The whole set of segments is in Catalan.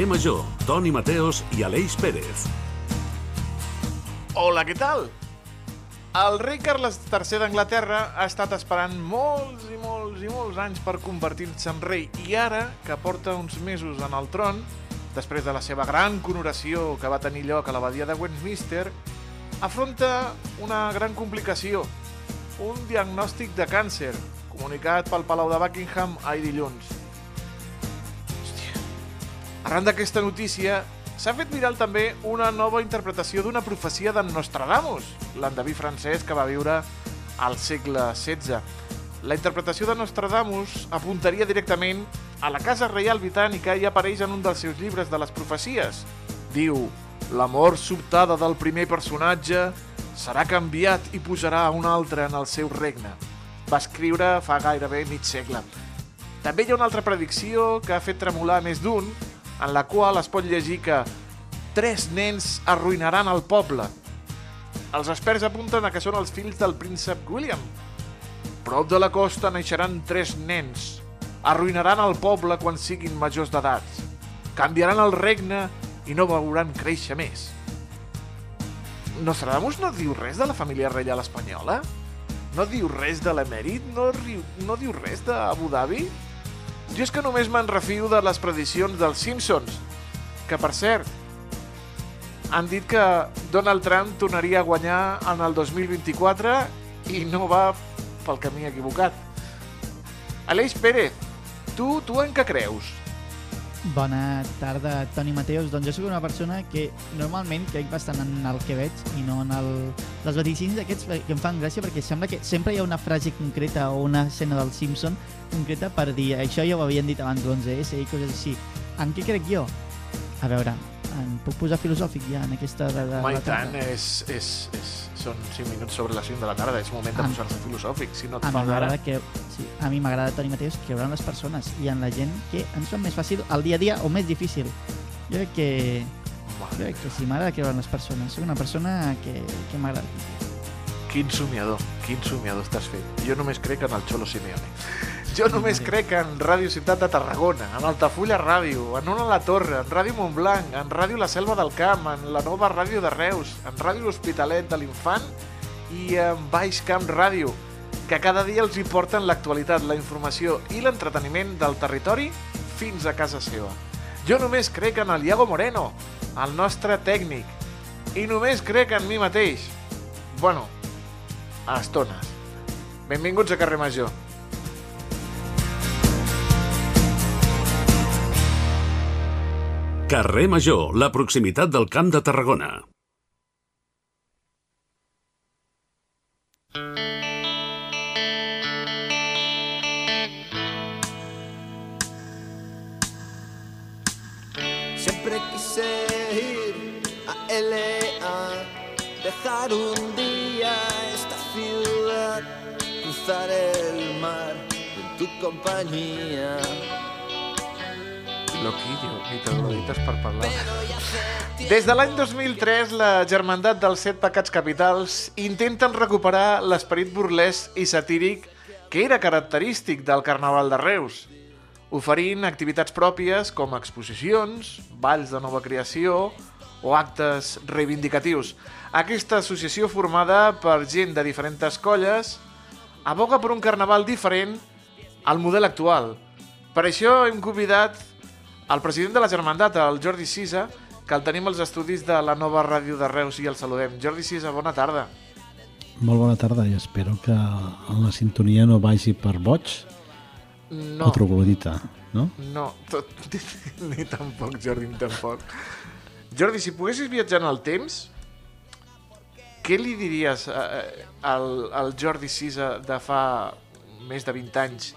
Carrer Major, Toni Mateos i Aleix Pérez. Hola, què tal? El rei Carles III d'Anglaterra ha estat esperant molts i molts i molts anys per convertir-se en rei i ara, que porta uns mesos en el tron, després de la seva gran coronació que va tenir lloc a l'abadia de Westminster, afronta una gran complicació, un diagnòstic de càncer, comunicat pel Palau de Buckingham ahir dilluns. Arran d'aquesta notícia, s'ha fet viral també una nova interpretació d'una profecia d'en Nostradamus, l'endeví francès que va viure al segle XVI. La interpretació de Nostradamus apuntaria directament a la Casa Reial Britànica i apareix en un dels seus llibres de les profecies. Diu, la mort sobtada del primer personatge serà canviat i pujarà un altre en el seu regne. Va escriure fa gairebé mig segle. També hi ha una altra predicció que ha fet tremolar més d'un, en la qual es pot llegir que tres nens arruïnaran el poble. Els experts apunten a que són els fills del príncep William. Prop de la costa naixeran tres nens. Arruïnaran el poble quan siguin majors d'edat. Canviaran el regne i no veuran créixer més. Nostradamus no diu res de la família reial espanyola? No diu res de l'emèrit? No, riu, no diu res d'Abu Dhabi? Jo és que només me'n refio de les prediccions dels Simpsons, que per cert, han dit que Donald Trump tornaria a guanyar en el 2024 i no va pel camí equivocat. Aleix Pérez, tu, tu en què creus? Bona tarda, Toni Mateus. Doncs jo sóc una persona que normalment crec bastant en el que veig i no en el... les vaticins aquests que em fan gràcia perquè sembla que sempre hi ha una frase concreta o una escena del Simpson concreta per dir això ja ho havien dit abans l'11S i coses així. En què crec jo? A veure, em puc posar filosòfic ja en aquesta... De, de, Home, i la tant, és, és, és, són 5 minuts sobre les 5 de la tarda, és moment de posar-se filosòfic, si no et fa ara... que, sí, a mi m'agrada Toni Mateus creure en les persones i en la gent que ens fa més fàcil el dia a dia o més difícil. Jo crec que, jo crec que sí, m'agrada creure en les persones. Soc una persona que, que m'agrada. quin somiador, quin somiador estàs fent. Jo només crec en el Xolo Simeone. Jo només crec en Ràdio Ciutat de Tarragona, en Altafulla Ràdio, en Ona la Torre, en Ràdio Montblanc, en Ràdio La Selva del Camp, en la nova Ràdio de Reus, en Ràdio L'Hospitalet de l'Infant i en Baix Camp Ràdio, que cada dia els hi porten l'actualitat, la informació i l'entreteniment del territori fins a casa seva. Jo només crec en el Iago Moreno, el nostre tècnic, i només crec en mi mateix. Bueno, a estones. Benvinguts a Carrer Major. Carrer Major, la proximitat del Camp de Tarragona. Siempre quise ir a LA, dejar un día esta ciudad, cruzar el mar en tu compañía. Loquillo, ni te lo dites per parlar. Des de l'any 2003, la Germandat dels Set Pecats Capitals intenten recuperar l'esperit burlesc i satíric que era característic del Carnaval de Reus, oferint activitats pròpies com exposicions, balls de nova creació o actes reivindicatius. Aquesta associació formada per gent de diferents colles aboga per un carnaval diferent al model actual. Per això hem convidat el president de la Germandat, el Jordi Sisa, que el tenim als estudis de la nova ràdio de Reus i el saludem. Jordi Sisa, bona tarda. Molt bona tarda i espero que la sintonia no vagi per boig No, o troglodita, no? no, tot, ni tampoc, Jordi, ni tampoc. Jordi, si poguessis viatjar en el temps, què li diries eh, al, al Jordi Sisa de fa més de 20 anys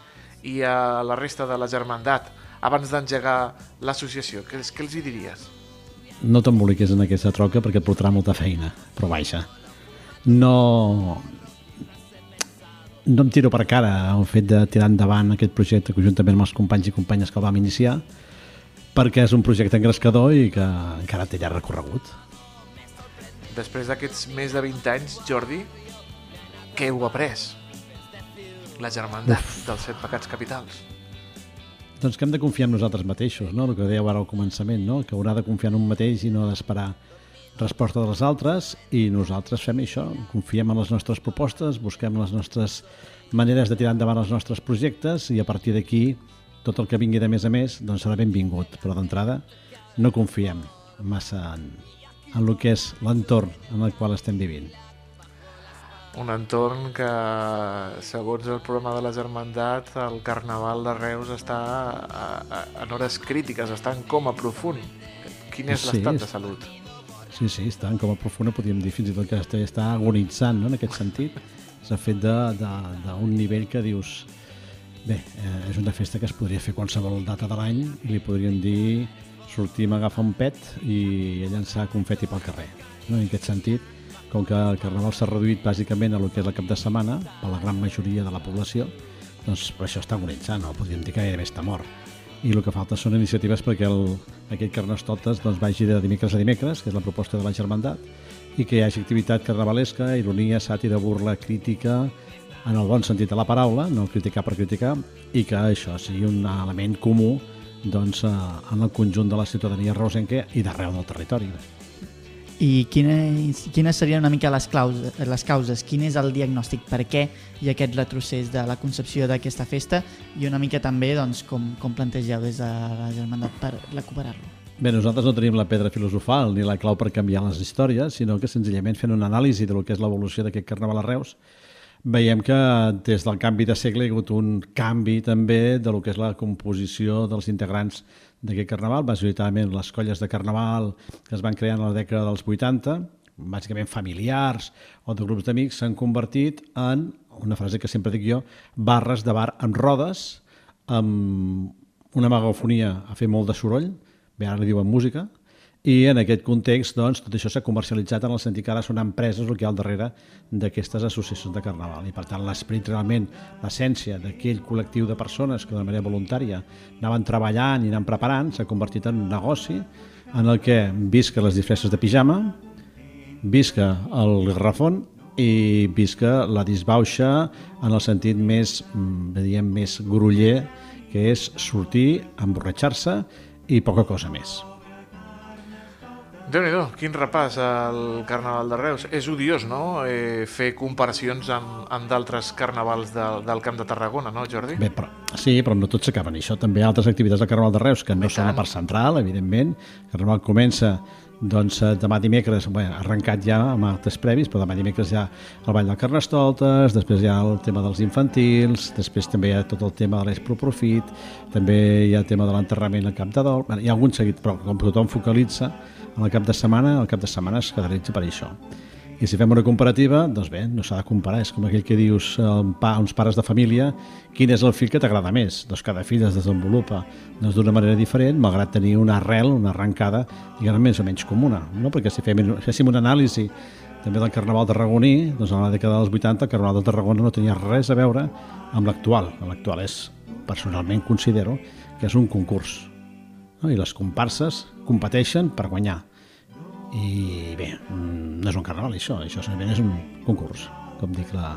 i a la resta de la Germandat abans d'engegar l'associació? Què, què els hi diries? No t'emboliqués en aquesta troca perquè et portarà molta feina, però baixa. No... No em tiro per cara el fet de tirar endavant aquest projecte conjuntament amb els companys i companyes que el vam iniciar perquè és un projecte engrescador i que encara té llarg recorregut. Després d'aquests més de 20 anys, Jordi, què heu après? La germandat dels set pecats capitals. Doncs que hem de confiar en nosaltres mateixos, no? el que dèieu ara al començament, no? que haurà de confiar en un mateix i no d'esperar resposta dels altres i nosaltres fem això, confiem en les nostres propostes, busquem les nostres maneres de tirar endavant els nostres projectes i a partir d'aquí tot el que vingui de més a més doncs serà benvingut, però d'entrada no confiem massa en, en el que és l'entorn en el qual estem vivint. Un entorn que, segons el programa de la Germandat, el Carnaval de Reus està a, a, en hores crítiques, està en coma profund. Quin és Sí, l'estat de salut? Sí, sí, està en coma profunda, podríem dir fins i tot que està, està agonitzant no? en aquest sentit. S'ha fet d'un nivell que dius... Bé, eh, és una festa que es podria fer qualsevol data de l'any i li podríem dir sortim a agafar un pet i a llançar confeti pel carrer. No? En aquest sentit, com que el carnaval s'ha reduït bàsicament a lo que és el cap de setmana, per la gran majoria de la població, doncs per això està agonitzant, no? podríem dir que gairebé està mort i el que falta són iniciatives perquè el, aquest Carnestoltes doncs, vagi de dimecres a dimecres, que és la proposta de la Germandat, i que hi hagi activitat carnavalesca, ironia, sàtira, burla, crítica, en el bon sentit de la paraula, no criticar per criticar, i que això sigui un element comú doncs, eh, en el conjunt de la ciutadania reusenca i d'arreu del territori. I quines, quines serien una mica les, claus, les causes? Quin és el diagnòstic? Per què hi ha aquest retrocés de la concepció d'aquesta festa? I una mica també doncs, com, com plantegeu des de la Germandat per recuperar-lo? Bé, nosaltres no tenim la pedra filosofal ni la clau per canviar les històries, sinó que senzillament fent una anàlisi de lo que és l'evolució d'aquest carnaval a Reus, veiem que des del canvi de segle hi ha hagut un canvi també de lo que és la composició dels integrants d'aquest carnaval, majoritàriament les colles de carnaval que es van crear en la dècada dels 80, bàsicament familiars o de grups d'amics, s'han convertit en, una frase que sempre dic jo, barres de bar amb rodes, amb una megafonia a fer molt de soroll, bé, ara li diuen música, i en aquest context, doncs, tot això s'ha comercialitzat en el sentit que ara són empreses el que hi ha al darrere d'aquestes associacions de carnaval. I, per tant, l'esperit realment, l'essència d'aquell col·lectiu de persones que de manera voluntària anaven treballant i anaven preparant, s'ha convertit en un negoci en el que visca les disfresses de pijama, visca el garrafon i visca la disbauxa en el sentit més, mm, diguem, més gruller, que és sortir, emborratxar-se i poca cosa més. Déu nhi quin repàs al Carnaval de Reus. És odiós, no?, eh, fer comparacions amb, amb d'altres carnavals de, del Camp de Tarragona, no, Jordi? Bé, però, sí, però no tots s'acaben això. També hi ha altres activitats del Carnaval de Reus que no són la tant. part central, evidentment. El Carnaval comença doncs, eh, demà dimecres, bé, arrencat ja amb actes previs, però demà dimecres hi ha el Ball del Carnestoltes, després hi ha el tema dels infantils, després també hi ha tot el tema de l'Expro Profit, també hi ha el tema de l'enterrament al Camp de Dol, Bé, hi ha algun seguit, però com tothom focalitza en el cap de setmana, el cap de setmana es caracteritza per això. I si fem una comparativa, doncs bé, no s'ha de comparar. És com aquell que dius pa, a uns pares de família quin és el fill que t'agrada més. Doncs cada fill es desenvolupa doncs, d'una manera diferent, malgrat tenir una arrel, una arrencada, diguem més o menys comuna. No? Perquè si fem, féssim una anàlisi també del Carnaval tarragoní, doncs a la dècada dels 80 el Carnaval de Tarragona no tenia res a veure amb l'actual. L'actual és, personalment considero, que és un concurs. No? I les comparses competeixen per guanyar. I bé, mm, no és un carnaval això, això simplement és un concurs, com dic la,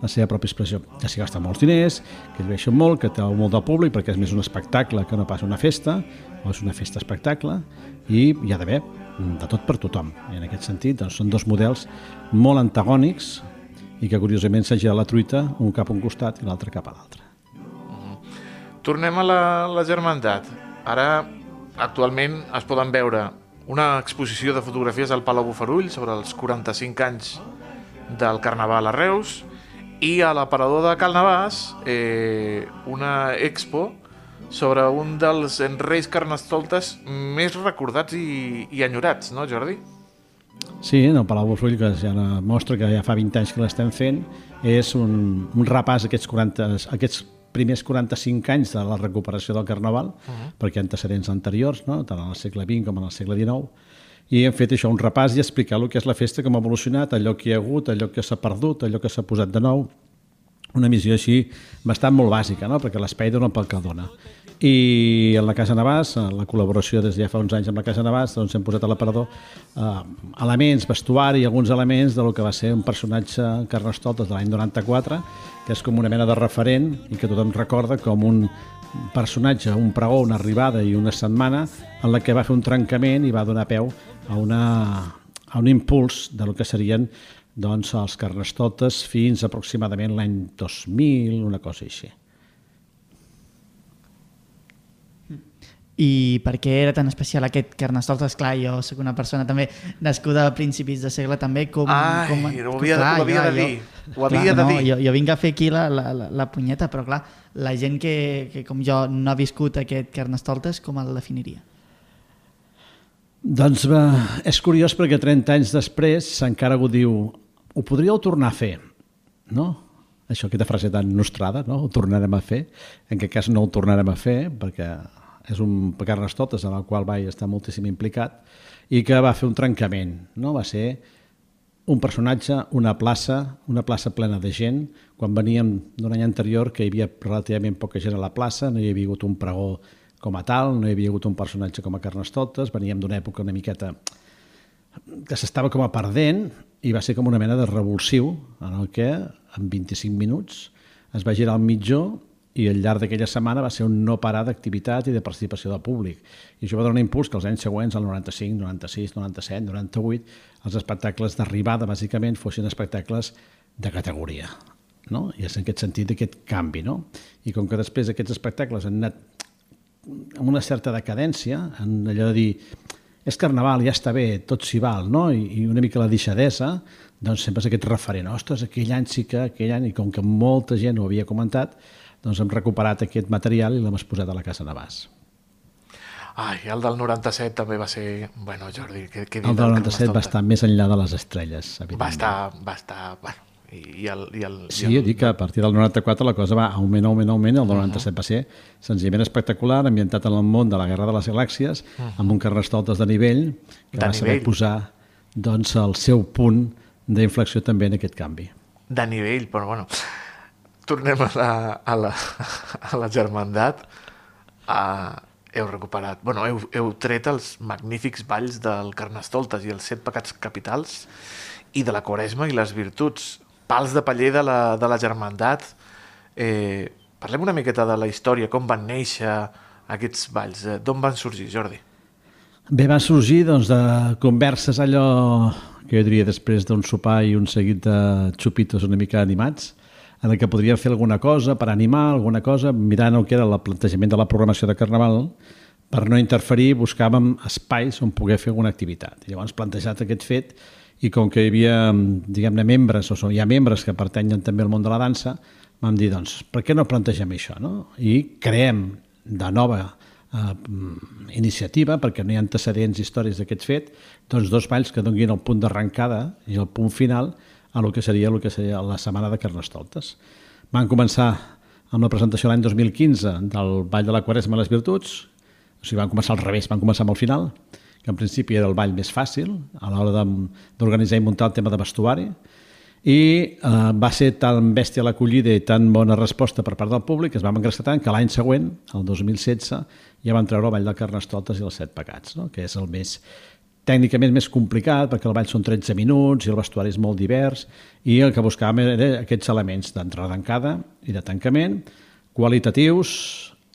la seva pròpia expressió. Que s'hi gasten molts diners, que es veixen molt, que té molt de públic perquè és més un espectacle que no pas una festa, o és una festa espectacle, i hi ha d'haver de tot per tothom. I en aquest sentit doncs, són dos models molt antagònics i que curiosament s'ha la truita un cap a un costat i l'altre cap a l'altre. Tornem a la, la Germandat. Ara, actualment, es poden veure una exposició de fotografies al Palau Bufarull sobre els 45 anys del Carnaval a Reus i a l'aparador de Cal Navàs eh, una expo sobre un dels reis carnestoltes més recordats i, i enyorats, no, Jordi? Sí, en el Palau Bufull, que ja mostra que ja fa 20 anys que l'estem fent, és un, un repàs aquests, 40, aquests primers 45 anys de la recuperació del Carnaval, uh -huh. perquè antecedents anteriors, no? tant en el segle XX com en el segle XIX, i hem fet això, un repàs i explicar el que és la festa, com ha evolucionat, allò que hi ha hagut, allò que s'ha perdut, allò que s'ha posat de nou, una missió així bastant molt bàsica, no? perquè l'espai dona pel que dona. I en la Casa Navàs, en la col·laboració des de ja fa uns anys amb la Casa Navàs, doncs hem posat a l'aparador eh, elements, vestuari i alguns elements de lo que va ser un personatge Carnestoltes de l'any 94, que és com una mena de referent i que tothom recorda com un personatge, un pregó, una arribada i una setmana en la que va fer un trencament i va donar peu a, una, a un impuls de lo que serien doncs, els carnestoltes fins aproximadament l'any 2000, una cosa així. I per què era tan especial aquest Carnestoltes? Clar, jo sóc una persona també nascuda a principis de segle també com... Ai, com, ho havia, ho havia de dir. Ho havia de no, dir. Jo, jo vinc a fer aquí la, la, la, la punyeta, però clar, la gent que, que com jo no ha viscut aquest Carnestoltes, com el definiria? Doncs va, és curiós perquè 30 anys després encara ho diu ho podríeu tornar a fer, no? Això, aquesta frase tan nostrada, no? Ho tornarem a fer. En aquest cas no ho tornarem a fer perquè és un Carnestoltes en el qual vaig estar moltíssim implicat i que va fer un trencament, no? Va ser un personatge, una plaça, una plaça plena de gent. Quan veníem d'un any anterior que hi havia relativament poca gent a la plaça, no hi havia hagut un pregó com a tal, no hi havia hagut un personatge com a Carnestoltes, veníem d'una època una miqueta que s'estava com a perdent i va ser com una mena de revulsiu en el que en 25 minuts es va girar al mitjó i al llarg d'aquella setmana va ser un no parar d'activitat i de participació del públic. I això va donar un impuls que els anys següents, el 95, 96, 97, 98, els espectacles d'arribada, bàsicament, fossin espectacles de categoria. No? I és en aquest sentit aquest canvi. No? I com que després aquests espectacles han anat amb una certa decadència, en allò de dir és carnaval, ja està bé, tot s'hi val, no? I, I una mica la deixadesa, doncs sempre és aquest referent, ostres, aquell any sí que, aquell any, i com que molta gent ho havia comentat, doncs hem recuperat aquest material i l'hem exposat a la Casa Navàs. Ai, el del 97 també va ser... Bueno, Jordi, què, què El del 97 va estar més enllà de les estrelles, evidentment. Va estar... Va estar bueno, i, i el, i el, Sí, i jo el, dic que a partir del 94 la cosa va augment, augment, augment, el del 97 va ser senzillament espectacular, ambientat en el món de la Guerra de les Galàxies, amb un carnestoltes de nivell, que De va saber nivell. posar doncs, el seu punt d'inflexió també en aquest canvi. de nivell, però bueno, tornem a la, a la, a la germandat. Uh, heu recuperat, bueno, heu, heu tret els magnífics balls del Carnestoltes i els set pecats capitals i de la Quaresma i les virtuts, pals de paller de la, de la germandat. Eh, parlem una miqueta de la història, com van néixer aquests balls, eh, d'on van sorgir, Jordi? Bé, va sorgir doncs, de converses allò que jo diria després d'un sopar i un seguit de xupitos una mica animats, en el que podríem fer alguna cosa per animar, alguna cosa, mirant el que era el plantejament de la programació de Carnaval, per no interferir buscàvem espais on poder fer alguna activitat. I llavors plantejat aquest fet i com que hi havia, diguem-ne, membres, o hi ha membres que pertanyen també al món de la dansa, vam dir, doncs, per què no plantegem això, no? I creem de nova eh, iniciativa, perquè no hi ha antecedents històrics d'aquest fet, doncs dos balls que donguin el punt d'arrencada i el punt final a lo que seria, el que seria la setmana de Carnestoltes. Van començar amb la presentació l'any 2015 del Ball de la Quaresma i les Virtuts, o sigui, van començar al revés, van començar amb el final, que en principi era el ball més fàcil a l'hora d'organitzar i muntar el tema de vestuari, i eh, va ser tan bèstia l'acollida i tan bona resposta per part del públic que es vam engrescar tant que l'any següent, el 2016, ja van treure el ball de Carnestoltes i els set pecats, no? que és el més tècnicament més complicat perquè el ball són 13 minuts i el vestuari és molt divers i el que buscàvem era aquests elements d'entrada d'encada i de tancament qualitatius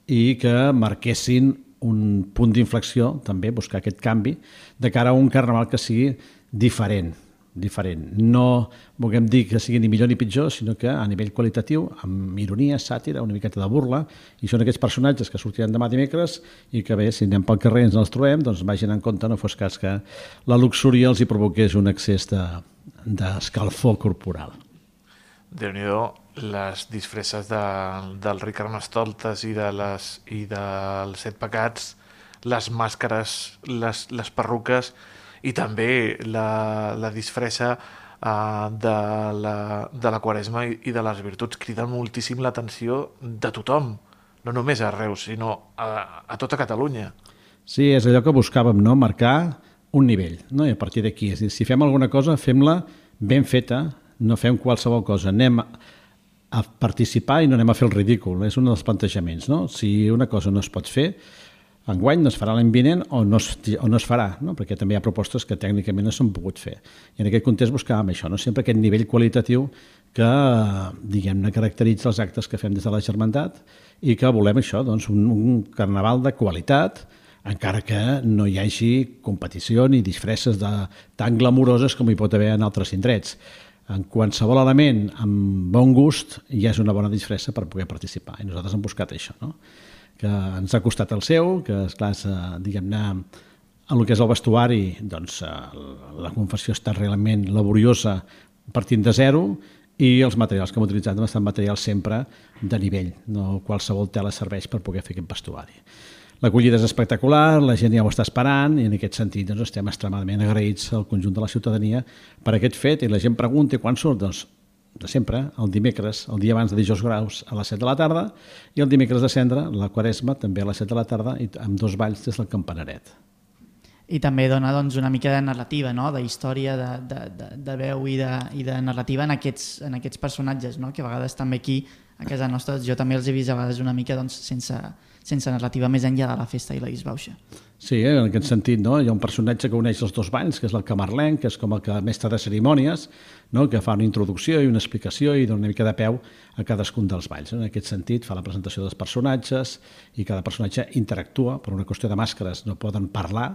i que marquessin un punt d'inflexió, també buscar aquest canvi, de cara a un carnaval que sigui diferent, diferent. No vulguem dir que sigui ni millor ni pitjor, sinó que a nivell qualitatiu, amb ironia, sàtira, una miqueta de burla, i són aquests personatges que sortiran demà dimecres i que bé, si anem pel carrer i ens els trobem, doncs vagin en compte, no fos cas que la luxúria els hi provoqués un excés de- d'escalfor de, corporal. déu nhi les disfresses de, del rei Carnestoltes i, de les, i dels set pecats, les màscares, les, les perruques i també la, la disfressa uh, de, la, de la quaresma i, i de les virtuts criden moltíssim l'atenció de tothom, no només a Reus, sinó a, a tota Catalunya. Sí, és allò que buscàvem, no? marcar un nivell, no? i a partir d'aquí, a si fem alguna cosa, fem-la ben feta, no fem qualsevol cosa, anem a participar i no anem a fer el ridícul, és un dels plantejaments. No? Si una cosa no es pot fer, enguany no es farà l'any vinent o no es, o no es farà, no? perquè també hi ha propostes que tècnicament no s'han pogut fer. I en aquest context buscàvem això, no? sempre aquest nivell qualitatiu que, diguem-ne, caracteritza els actes que fem des de la Germandat i que volem això, doncs, un, un carnaval de qualitat, encara que no hi hagi competició ni disfresses de, tan glamuroses com hi pot haver en altres indrets. En qualsevol element amb bon gust ja és una bona disfressa per poder participar i nosaltres hem buscat això. No? Que ens ha costat el seu, que esclar, diguem-ne, en el que és el vestuari, doncs la confessió està realment laboriosa partint de zero i els materials que hem utilitzat han estat materials sempre de nivell, no qualsevol tela serveix per poder fer aquest vestuari. L'acollida és espectacular, la gent ja ho està esperant i en aquest sentit doncs, estem extremadament agraïts al conjunt de la ciutadania per aquest fet i la gent pregunta quan surt, doncs de sempre, el dimecres, el dia abans de dijous graus a les 7 de la tarda i el dimecres de cendre, la quaresma, també a les 7 de la tarda i amb dos balls des del campanaret. I també dona doncs, una mica de narrativa, no? de història, de, de, de, de veu i de, i de narrativa en aquests, en aquests personatges, no? que a vegades també aquí a casa nostra jo també els he vist a vegades una mica doncs, sense, sense narrativa més enllà de la festa i la disbauxa. Sí, eh, en aquest sentit, no? hi ha un personatge que uneix els dos balls, que és el Camarlenc, que és com el que mestre de cerimònies, no? que fa una introducció i una explicació i dona una mica de peu a cadascun dels balls. En aquest sentit, fa la presentació dels personatges i cada personatge interactua, per una qüestió de màscares no poden parlar,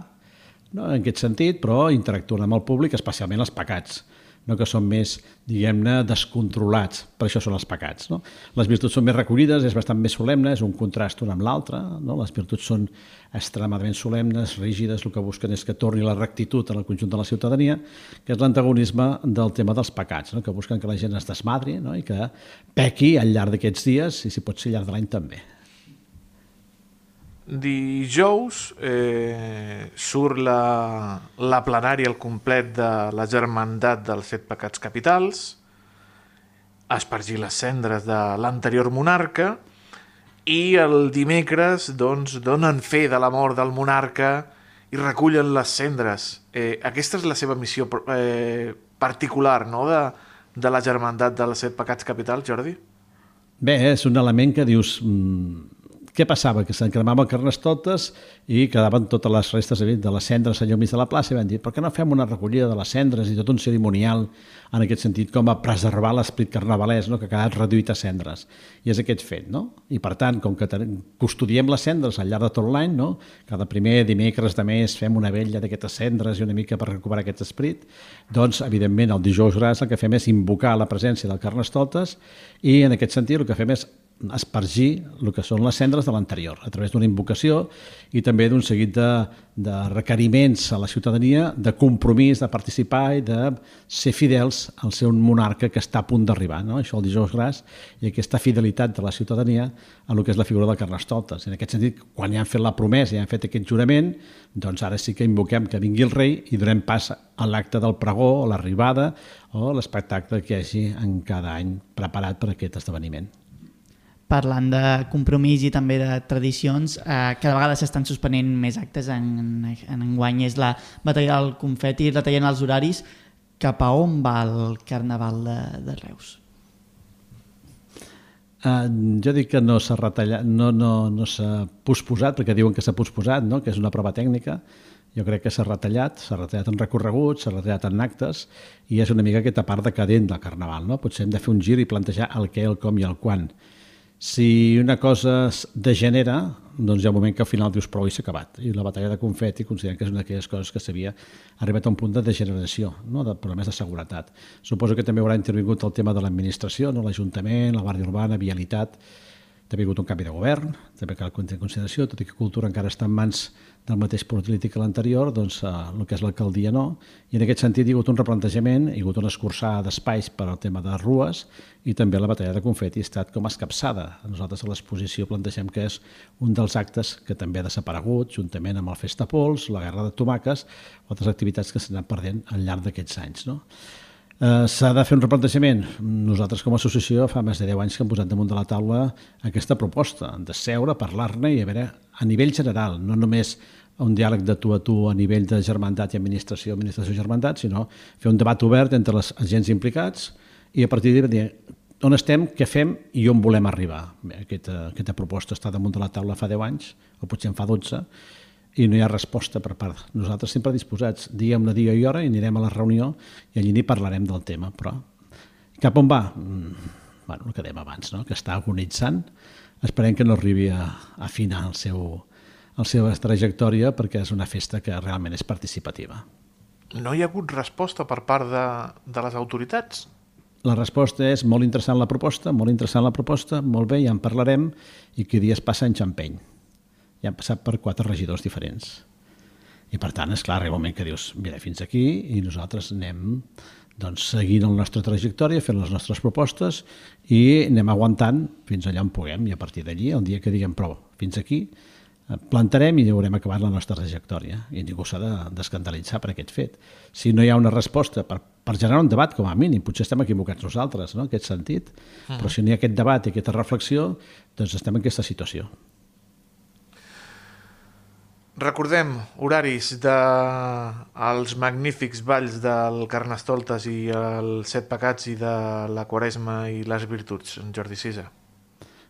no? en aquest sentit, però interactuen amb el públic, especialment els pecats no que són més, diguem-ne, descontrolats. Per això són els pecats. No? Les virtuts són més recollides, és bastant més solemne, és un contrast un amb l'altre. No? Les virtuts són extremadament solemnes, rígides, el que busquen és que torni la rectitud en el conjunt de la ciutadania, que és l'antagonisme del tema dels pecats, no? que busquen que la gent es desmadri no? i que pequi al llarg d'aquests dies i si pot ser al llarg de l'any també. Dijous eh, surt la, la plenària al complet de la germandat dels set pecats capitals, espargir les cendres de l'anterior monarca i el dimecres doncs, donen fe de la mort del monarca i recullen les cendres. Eh, aquesta és la seva missió eh, particular no? de, de la germandat dels set pecats capitals, Jordi? Bé, és un element que dius... Mm què passava? Que se'n cremaven carnestoltes i quedaven totes les restes de les cendres allà al mig de la plaça i van dir per què no fem una recollida de les cendres i tot un cerimonial en aquest sentit com a preservar l'esprit carnavalès no? que ha quedat reduït a cendres. I és aquest fet. No? I per tant, com que custodiem les cendres al llarg de tot l'any, no? cada primer dimecres de mes fem una vella d'aquestes cendres i una mica per recuperar aquest esprit, doncs, evidentment, el dijous gras el que fem és invocar la presència del carnestoltes i en aquest sentit el que fem és espargir el que són les cendres de l'anterior, a través d'una invocació i també d'un seguit de, de requeriments a la ciutadania, de compromís, de participar i de ser fidels al seu monarca que està a punt d'arribar. No? Això el dijous gras i aquesta fidelitat de la ciutadania a el que és la figura del Carnestoltes. En aquest sentit, quan ja han fet la promesa i han fet aquest jurament, doncs ara sí que invoquem que vingui el rei i donem pas a l'acte del pregó, o l'arribada o l'espectacle que hi hagi en cada any preparat per a aquest esdeveniment parlant de compromís i també de tradicions, eh, cada vegada s'estan suspenent més actes en, en enguany és la batalla del confeti, retallant els horaris. Cap a on va el Carnaval de, de Reus? Uh, jo dic que no s'ha retallat, no, no, no s'ha posposat, perquè diuen que s'ha posposat, no? que és una prova tècnica. Jo crec que s'ha retallat, s'ha retallat en recorreguts, s'ha retallat en actes, i és una mica aquesta part decadent del Carnaval. No? Potser hem de fer un gir i plantejar el què, el com i el quan. Si una cosa es degenera, doncs hi ha un moment que al final dius prou i s'ha acabat. I la batalla de confeti considerem que és una d'aquelles coses que s'havia arribat a un punt de degeneració, no? de problemes de seguretat. Suposo que també haurà intervingut el tema de l'administració, no? l'Ajuntament, la Guàrdia Urbana, Vialitat, també ha hagut un canvi de govern, també cal tenir en consideració, tot i que cultura encara està en mans del mateix polític que l'anterior, doncs eh, el que és l'alcaldia no, i en aquest sentit hi ha hagut un replantejament, hi ha hagut una escurçada d'espais per al tema de rues i també la batalla de confeti ha estat com escapçada. Nosaltres a l'exposició plantegem que és un dels actes que també ha desaparegut, juntament amb el Festapols, la Guerra de Tomaques, altres activitats que s'han perdent al llarg d'aquests anys. No? Eh, S'ha de fer un replantejament. Nosaltres com a associació fa més de 10 anys que hem posat damunt de la taula aquesta proposta, de seure, parlar-ne i a veure a nivell general, no només un diàleg de tu a tu a nivell de germandat i administració, administració i germandat, sinó fer un debat obert entre els agents implicats i a partir d'ahir dir on estem, què fem i on volem arribar. Bé, aquesta, aquesta proposta està damunt de la taula fa 10 anys, o potser en fa 12, i no hi ha resposta per part. Nosaltres sempre disposats, diguem-ne dia i hora, i anirem a la reunió i allí n'hi parlarem del tema, però cap on va? Mm, bueno, el que dèiem abans, no? que està agonitzant, esperem que no arribi a, a afinar el seu, la seva trajectòria perquè és una festa que realment és participativa. No hi ha hagut resposta per part de, de les autoritats? La resposta és molt interessant la proposta, molt interessant la proposta, molt bé, ja en parlarem, i que dies passa en xampeny. Ja han passat per quatre regidors diferents. I per tant, és clar, arriba un moment que dius, mira, fins aquí, i nosaltres anem doncs, seguint la nostra trajectòria, fent les nostres propostes i anem aguantant fins allà on puguem i a partir d'allí, el dia que diguem prou, fins aquí, plantarem i haurem acabat la nostra trajectòria i ningú s'ha d'escandalitzar de, per aquest fet. Si no hi ha una resposta per, per generar un debat, com a mínim, potser estem equivocats nosaltres, no?, en aquest sentit, uh -huh. però si no hi ha aquest debat i aquesta reflexió, doncs estem en aquesta situació. Recordem horaris de els magnífics balls del Carnestoltes i els Set Pecats i de la Quaresma i les Virtuts, en Jordi Sisa.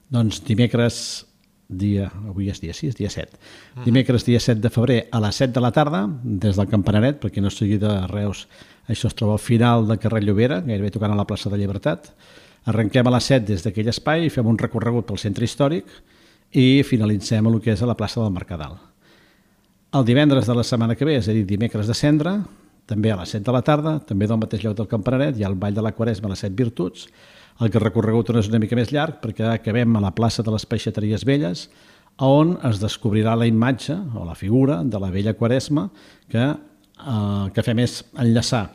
Doncs dimecres, dia, avui és dia 6, dia 7. Mm. Dimecres, dia 7 de febrer, a les 7 de la tarda, des del Campanaret, perquè no sigui de Reus, això es troba al final de carrer Llobera, gairebé tocant a la plaça de Llibertat. Arrenquem a les 7 des d'aquell espai, fem un recorregut pel centre històric i finalitzem el que és a la plaça del Mercadal. El divendres de la setmana que ve, és a dir, dimecres de cendre, també a les 7 de la tarda, també del mateix lloc del Campanaret, hi ha el Ball de la Quaresma a les 7 Virtuts, el que recorregut és una mica més llarg perquè acabem a la plaça de les Peixateries Velles, on es descobrirà la imatge o la figura de la vella Quaresma que eh, que fem és enllaçar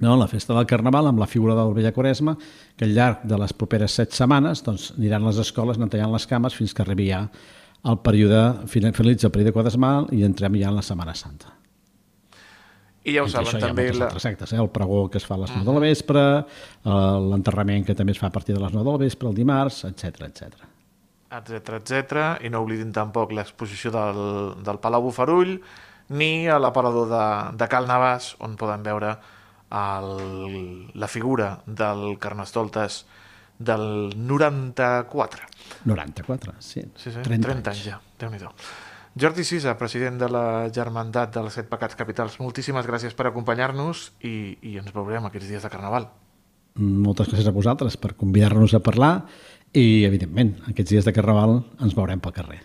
no, la festa del Carnaval amb la figura de la vella Quaresma, que al llarg de les properes set setmanes doncs, aniran les escoles neteant les cames fins que arribi ja el període, finalitza el període quadresmal i entrem ja en la Setmana Santa. I ja ho saben, també... Hi ha la... actes, eh? el pregó que es fa a les 9 de la vespre, l'enterrament que també es fa a partir de les 9 de la vespre, el dimarts, etc etc. Etc etc. I no oblidin tampoc l'exposició del, del Palau Bufarull ni a l'aparador de, de Cal Navàs, on poden veure el, la figura del Carnestoltes del 94. 94, sí. Sí, sí, 30, 30 anys ja, déu nhi Jordi Sisa, president de la Germandat dels Set Pecats Capitals, moltíssimes gràcies per acompanyar-nos i, i ens veurem aquests dies de Carnaval. Moltes gràcies a vosaltres per convidar-nos a parlar i, evidentment, aquests dies de Carnaval ens veurem pel carrer.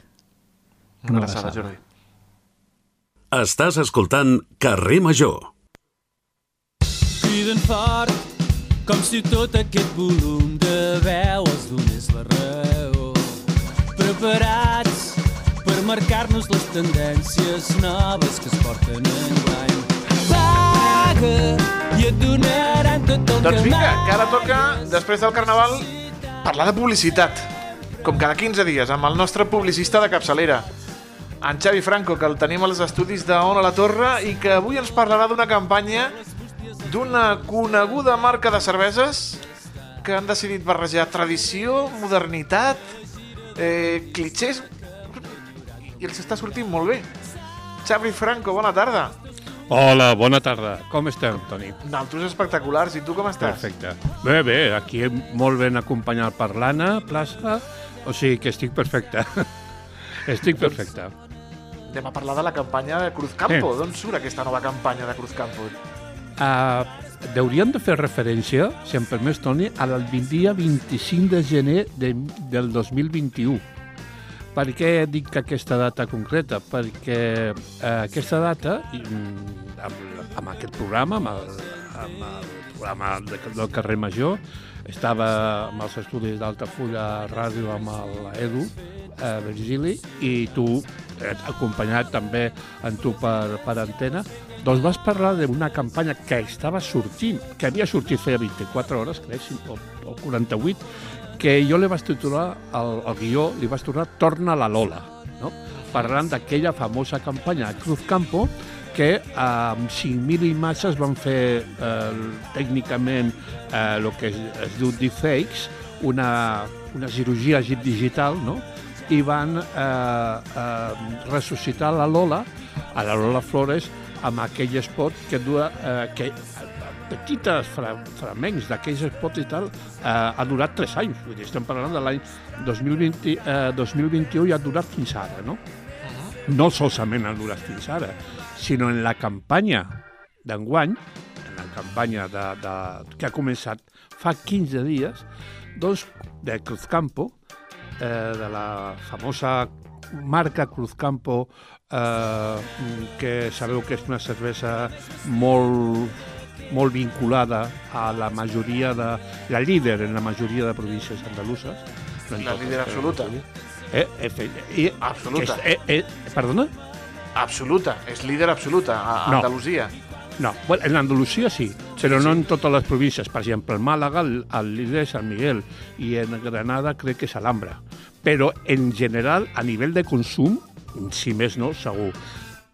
Una, Una abraçada, Jordi. Estàs escoltant Carrer Major. Criden fort com si tot aquest volum de veu els donés la raó. Preparats marcar-nos les tendències noves que es porten en guany. Paga i et donaran tot el doncs vinga, que ara toca, després del Carnaval, parlar de publicitat. Com cada 15 dies, amb el nostre publicista de capçalera, en Xavi Franco, que el tenim als estudis de Ona la Torre i que avui ens parlarà d'una campanya d'una coneguda marca de cerveses que han decidit barrejar tradició, modernitat, eh, clichés i els està sortint molt bé. Xavi Franco, bona tarda. Hola, bona tarda. Com estem, Toni? Naltros espectaculars. I tu com estàs? Perfecte. Bé, bé, aquí molt ben acompanyat per l'Anna, plaça, o sigui que estic perfecte. estic perfecte. Anem a parlar de la campanya de Cruzcampo. Sí. D'on surt aquesta nova campanya de Cruzcampo? Uh, hauríem de fer referència, si em permets, Toni, al dia 25 de gener de, del 2021. Per què dic que aquesta data concreta? Perquè eh, aquesta data, mm, amb, amb aquest programa, amb el, amb el programa del carrer Major, estava amb els estudis d'Altafulla Ràdio amb l'Edu, eh, Virgili, i tu, eh, acompanyat també en tu per, per antena, doncs vas parlar d'una campanya que estava sortint, que havia sortit feia 24 hores, crec, o, o 48, que jo li vaig titular, el, el guió, li vaig tornar Torna la Lola, no? parlant d'aquella famosa campanya de Cruz Campo, que amb 5.000 imatges van fer eh, tècnicament eh, el que es, es diu deepfakes, una, una cirurgia digital, no? i van eh, eh, ressuscitar la Lola, a la Lola Flores, amb aquell spot que, dua, eh, que petites fra fragments d'aquells spots i tal, eh, ha durat tres anys. Vull dir, estem parlant de l'any 2020, eh, 2021 i ha durat fins ara, no? No solament ha durat fins ara, sinó en la campanya d'enguany, en la campanya de, de, que ha començat fa 15 dies, doncs, de Cruzcampo, eh, de la famosa marca Cruzcampo, eh, que sabeu que és una cervesa molt, molt vinculada a la majoria de... la líder en la majoria de províncies andaluses. No La líder però- absoluta. Eh, efe, i, Absoluta. Eh, eh, perdona? Absoluta, és líder absoluta a, No. Andalusia. No, bueno, en Andalusia sí, però no en totes les províncies. Per exemple, en Màlaga, el, el líder és Sant Miguel i en Granada crec que és Alhambra. Però en general, a nivell de consum, si més no, segur.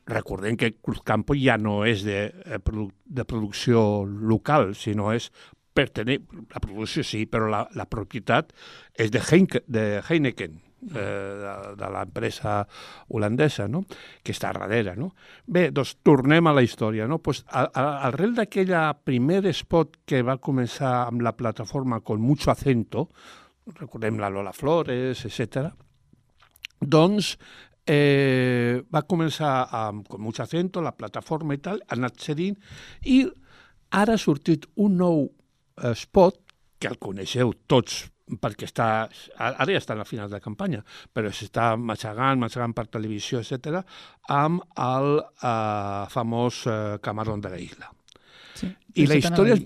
Recordem que Cruzcampo ja no és de, eh, de producció local, sinó és per tenir... La producció sí, però la, la propietat és de, Heinke, de Heineken, eh, de, de l'empresa holandesa, no? que està darrere. No? Bé, doncs tornem a la història. No? Pues, a, a, arrel d'aquella primer spot que va començar amb la plataforma con mucho acento, recordem la Lola Flores, etc. doncs eh, va començar amb con mucho acento, la plataforma i tal, ha anat cedint, i ara ha sortit un nou eh, spot, que el coneixeu tots perquè està, ara ja està a la final de campanya, però s'està matxegant, matxegant per televisió, etc, amb el eh, famós eh, Camarón de la Isla. Sí. I la història és...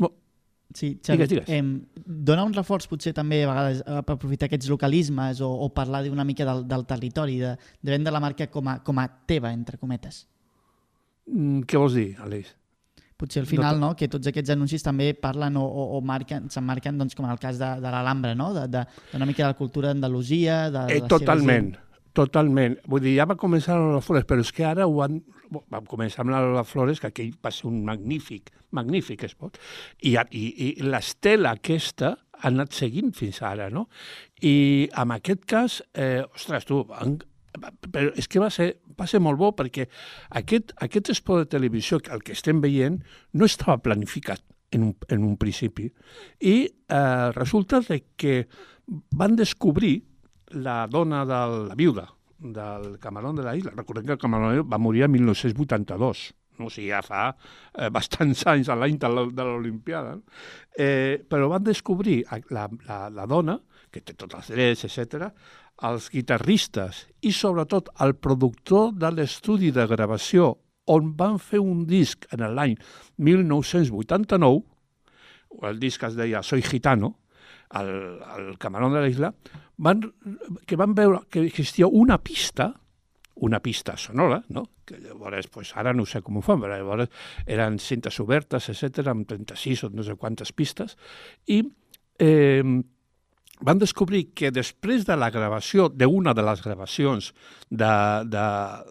Sí, Xavi, Digues, digues. Eh, dona un reforç potser també a vegades per aprofitar aquests localismes o, o parlar d'una mica del, del territori, de, de vendre la marca com a, com a teva, entre cometes. Mm, què vols dir, Aleix? Potser al final, no, que tots aquests anuncis també parlen o, o, o marquen, s'emmarquen doncs, com en el cas de, de l'Alhambra, no? d'una de, de, d'una mica de la cultura d'Andalusia, de, de Eh, totalment, gent. Totalment. Vull dir, ja va començar amb les flores, però és que ara ho han... Vam començar amb les flores, que aquell va ser un magnífic, magnífic espot. I, i, i l'estela aquesta ha anat seguint fins ara, no? I en aquest cas, eh, ostres, tu, han, però és que va ser, va ser molt bo perquè aquest, aquest esport de televisió, el que estem veient, no estava planificat en un, en un principi. I eh, resulta de que van descobrir la dona de la viuda del Camarón de la Isla. Recordem que el Camarón va morir el 1982, no? o sigui, ja fa eh, bastants anys a l'any de l'Olimpiada. No? Eh, però van descobrir la, la, la dona, que té tots els drets, etc, els guitarristes i sobretot el productor de l'estudi de gravació on van fer un disc en l'any 1989, el disc es deia Soy Gitano, el, el Camarón de la Isla, van, que van veure que existia una pista, una pista sonora, no? que llavors, pues, ara no sé com ho fan, però llavors eren cintes obertes, etc amb 36 o no sé quantes pistes, i eh, van descobrir que després de la gravació, d'una de les gravacions d'una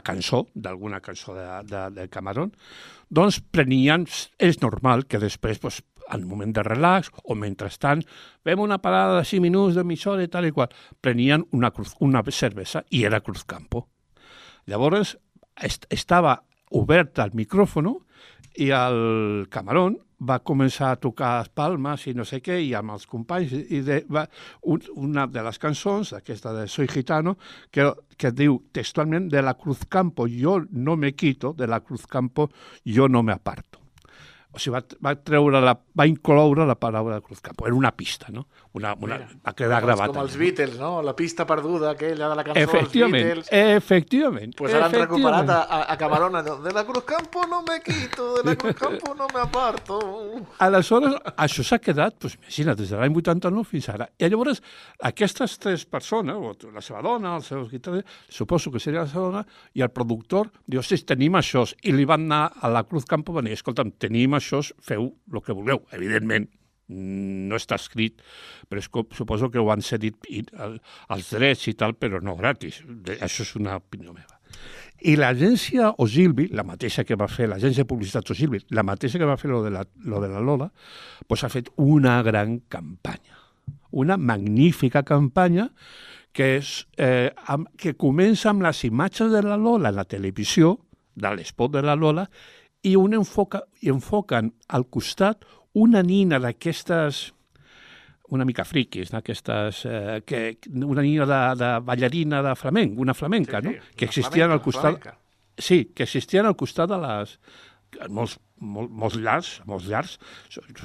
cançó, d'alguna cançó de, de, de Camarón, doncs prenien, és normal que després, doncs, un moment de relax o mentrestant, fem una parada de 5 minuts de mitja hora i tal i qual, prenien una, cruz, una cervesa i era Cruzcampo. Llavors, est estava obert el micròfono i el Camarón va començar a tocar les palmes i no sé què, i amb els companys, i de, va, un, una de les cançons, aquesta de Soy Gitano, que, que diu textualment de la Cruzcampo yo no me quito, de la Cruzcampo yo no me aparto. O sigui, va, va treure la, va incloure la paraula de Cruzcampo. Era una pista, no? Una, una, va quedar gravat. Com els no? Beatles, no? La pista perduda, aquella de la cançó dels Efectivament, Beatles. efectivament. Pues ara han recuperat a, a, a Camarón allò, de la Cruzcampo no me quito, de la Cruzcampo no me aparto. Aleshores, això s'ha quedat, doncs, imagina't, des de l'any 89 fins ara. I llavors, aquestes tres persones, o la seva dona, els seus guitarristes, suposo que seria la seva dona, i el productor diu, sí, tenim això, i li van anar a la Cruz Campo, van dir, escolta'm, tenim això, feu el que vulgueu. Evidentment, no està escrit, però és que suposo que ho han cedit i, el, els drets i tal, però no gratis. De, això és una opinió meva. I l'agència Osilvi, la mateixa que va fer, l'agència de publicitat Osilvi, la mateixa que va fer lo de la, lo de la Lola, doncs ha fet una gran campanya. Una magnífica campanya que, és, eh, amb, que comença amb les imatges de la Lola a la televisió, de l'espot de la Lola, i un enfoca, enfoquen al costat una nina d'aquestes una mica friquis, d'aquestes... Eh, que, una nina de, de ballarina de flamenc, una flamenca, Sí, sí, no? Que existien flamenca, al costat... Sí, que existien al costat de les... Molts, molt, molts llars, molts llars,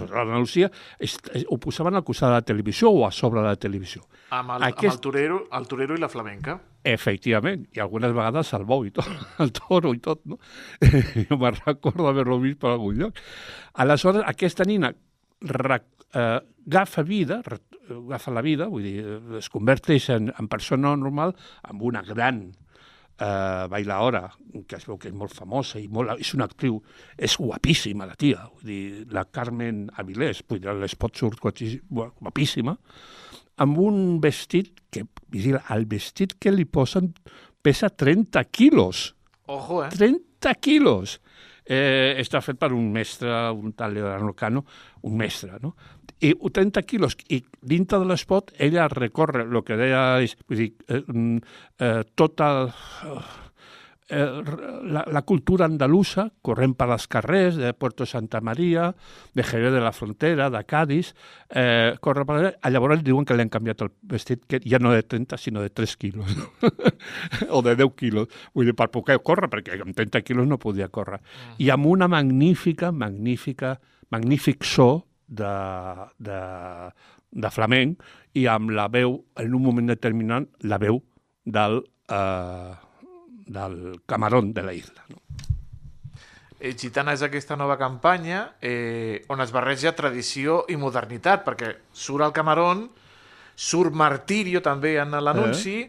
l'Andalusia, es- es- ho posaven al costat de la televisió o a sobre de la televisió. Amb el, Aquest- amb el, torero, el torero i la flamenca. Efectivament, i algunes vegades el bou i tot, el toro i tot, no? Jo me'n recordo haver-lo vist per algun lloc. Aleshores, aquesta nina eh, agafa vida, agafa la vida, vull dir, eh, es converteix en, en persona normal amb una gran eh, bailaora, que es veu que és molt famosa i molt, és una actriu, és guapíssima la tia, vull dir, la Carmen Avilés, vull dir, l'espot surt guapíssi- guapíssima, amb un vestit que, vigila, el vestit que li posen pesa 30 quilos. Ojo, eh? 30 quilos! Eh, està fet per un mestre, un tal Leonardo Cano, un mestre, no? I 30 quilos, i dintre de l'espot ella recorre el que deia, és, vull dir, eh, mm, eh, tota eh, la, la cultura andalusa, corrent per als carrers de Puerto Santa Maria, de Jerez de la Frontera, de Cádiz, eh, corre per allà. Ah, Llavors diuen que li han canviat el vestit, que ja no de 30, sinó de 3 quilos, o de 10 quilos. Vull dir, per poder córrer, perquè amb 30 quilos no podia córrer. I amb una magnífica, magnífica, magnífic so de, de, de flamenc i amb la veu, en un moment determinat, la veu del, eh, del camarón de la isla. No? Eh, Gitana és aquesta nova campanya eh, on es barreja tradició i modernitat, perquè surt el Camarón, surt Martirio també en l'anunci,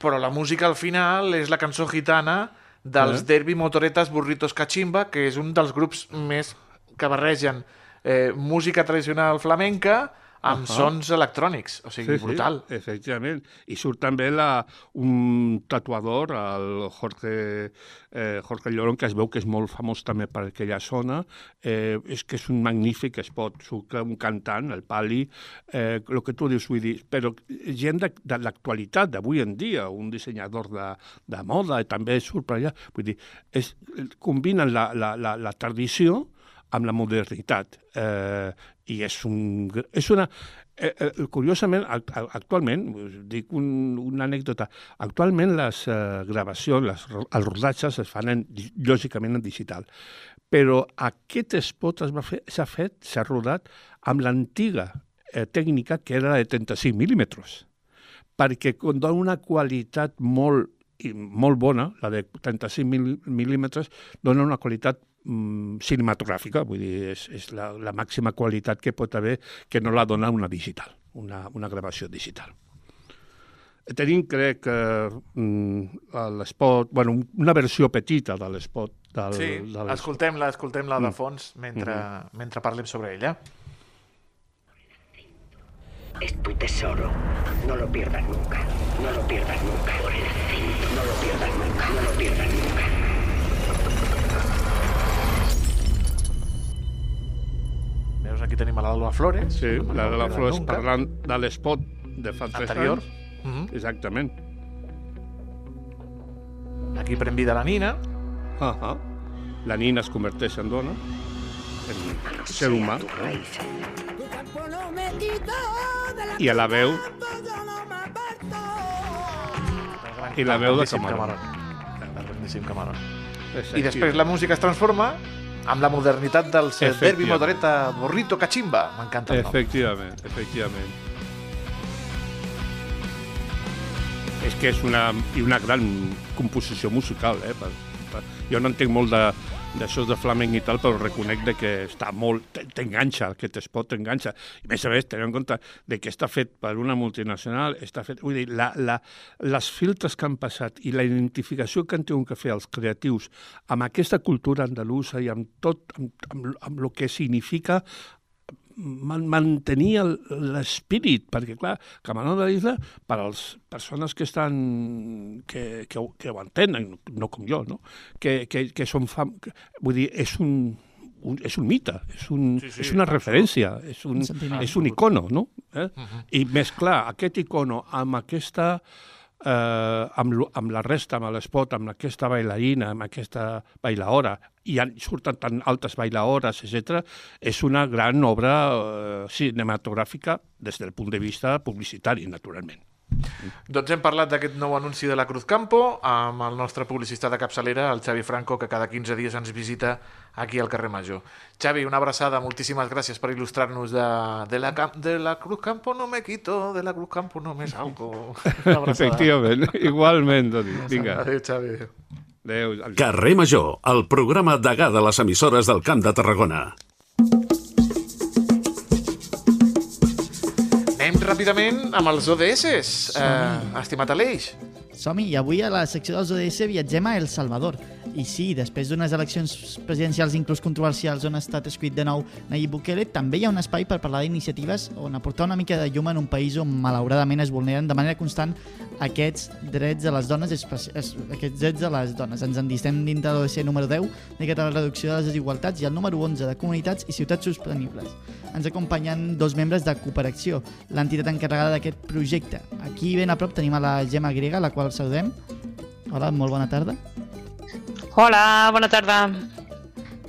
però la música al final és la cançó gitana dels Eh. Derby Motoretas Burritos Cachimba, que és un dels grups més que barregen eh, música tradicional flamenca amb Ahà. sons electrònics, o sigui, brutal. Sí, efectivament. I surt també la, un tatuador, el Jorge, eh, Jorge Llorón, que es veu que és molt famós també per aquella zona. Eh, és que és un magnífic espot. Surt un cantant, el Pali, eh, el que tu dius, vull dir, però gent de, de l'actualitat, d'avui en dia, un dissenyador de, de moda, també surt per allà. Vull dir, és, combinen la, la, la, la tradició amb la modernitat. Eh, I és, un, és una... Eh, eh, curiosament, act- actualment, dic un, una anècdota, actualment les eh, gravacions, les, els rodatges es fan en, lògicament en digital, però aquest spot s'ha fet, s'ha rodat amb l'antiga eh, tècnica que era de 35 mil·límetres, perquè dona una qualitat molt, molt bona, la de 35 mil- mil·límetres, dona una qualitat mm, cinematogràfica, vull dir, és, és la, la màxima qualitat que pot haver que no la dona una digital, una, una gravació digital. Tenim, crec, que mm, l'espot, bueno, un- una versió petita de l'espot del, Sí, del, escoltem-la, escoltem-la de Mm. fons mentre, mentre parlem sobre ella. Es tu tesoro. No lo pierdas nunca. No lo pierdas nunca. Por el cinto. No lo pierdas nunca. No lo pierdas nunca. Aquí tenim a l'Alba Flores. Sí, el la de la Nunca. Flores parlant de l'espot de fa tres Anterior. anys. Mhm. Exactament. Aquí pren vida la Nina. Uh -huh. La nina es converteix en dona, en ser humà, no? i a la veu I la veu de Camarón. Grandíssim Camarón. I després la música es transforma amb la modernitat del Efectivament. Motoreta Borrito Cachimba. M'encanta el nom. Efectivament, efectivament. És que és una, una gran composició musical, eh? Per, per, jo no entenc molt de d'això de flamenc i tal, però reconec de que està molt... T'enganxa, aquest espot t'enganxa. I més a més, tenint en compte de que està fet per una multinacional, està fet... Vull dir, la, la, les filtres que han passat i la identificació que han tingut que fer els creatius amb aquesta cultura andalusa i amb tot, amb, amb, amb el que significa man mantenir l'espírit, perquè, clar, Camarón de l'Isla, per a les persones que estan que, que, ho- que ho entenen, no com jo, no? Que, que, que són fam... que- Vull dir, és un, un, és un mite, és, un, Sí, sí, és una referència, és un, és un icono, no? Eh? I més clar, aquest icono amb aquesta eh, amb, lo- amb la resta, amb l'espot, amb aquesta bailarina, amb aquesta bailaora, i han, surten tan altes bailaores, etc., és una gran obra eh, cinematogràfica des del punt de vista publicitari, naturalment. Doncs hem parlat d'aquest nou anunci de la Cruz Campo amb el nostre publicista de capçalera, el Xavi Franco, que cada 15 dies ens visita aquí al carrer Major. Xavi, una abraçada, moltíssimes gràcies per il·lustrar-nos de, de, la, de la Cruz Campo no me quito, de la Cruz Campo no me salgo. Efectivament, igualment. Vinga, Adéu, Xavi. Adéu. Carrer Major, el programa degà de les emissores del Camp de Tarragona. Ràpidament amb els ODS, eh, estimat Aleix. Som-hi, i avui a la secció dels ODS viatgem a El Salvador. I sí, després d'unes eleccions presidencials inclús controversials on ha estat escrit de nou Nayib Bukele, també hi ha un espai per parlar d'iniciatives on aportar una mica de llum en un país on malauradament es vulneren de manera constant aquests drets de les dones, aquests drets de les dones. Ens endistem dintre de l'ODC número 10, dedicat a la reducció de les desigualtats, i el número 11 de comunitats i ciutats sostenibles. Ens acompanyen dos membres de Cooperacció, l'entitat encarregada d'aquest projecte. Aquí ben a prop tenim a la Gemma Grega, la qual saludem. Hola, molt bona tarda. Hola, bona tarda.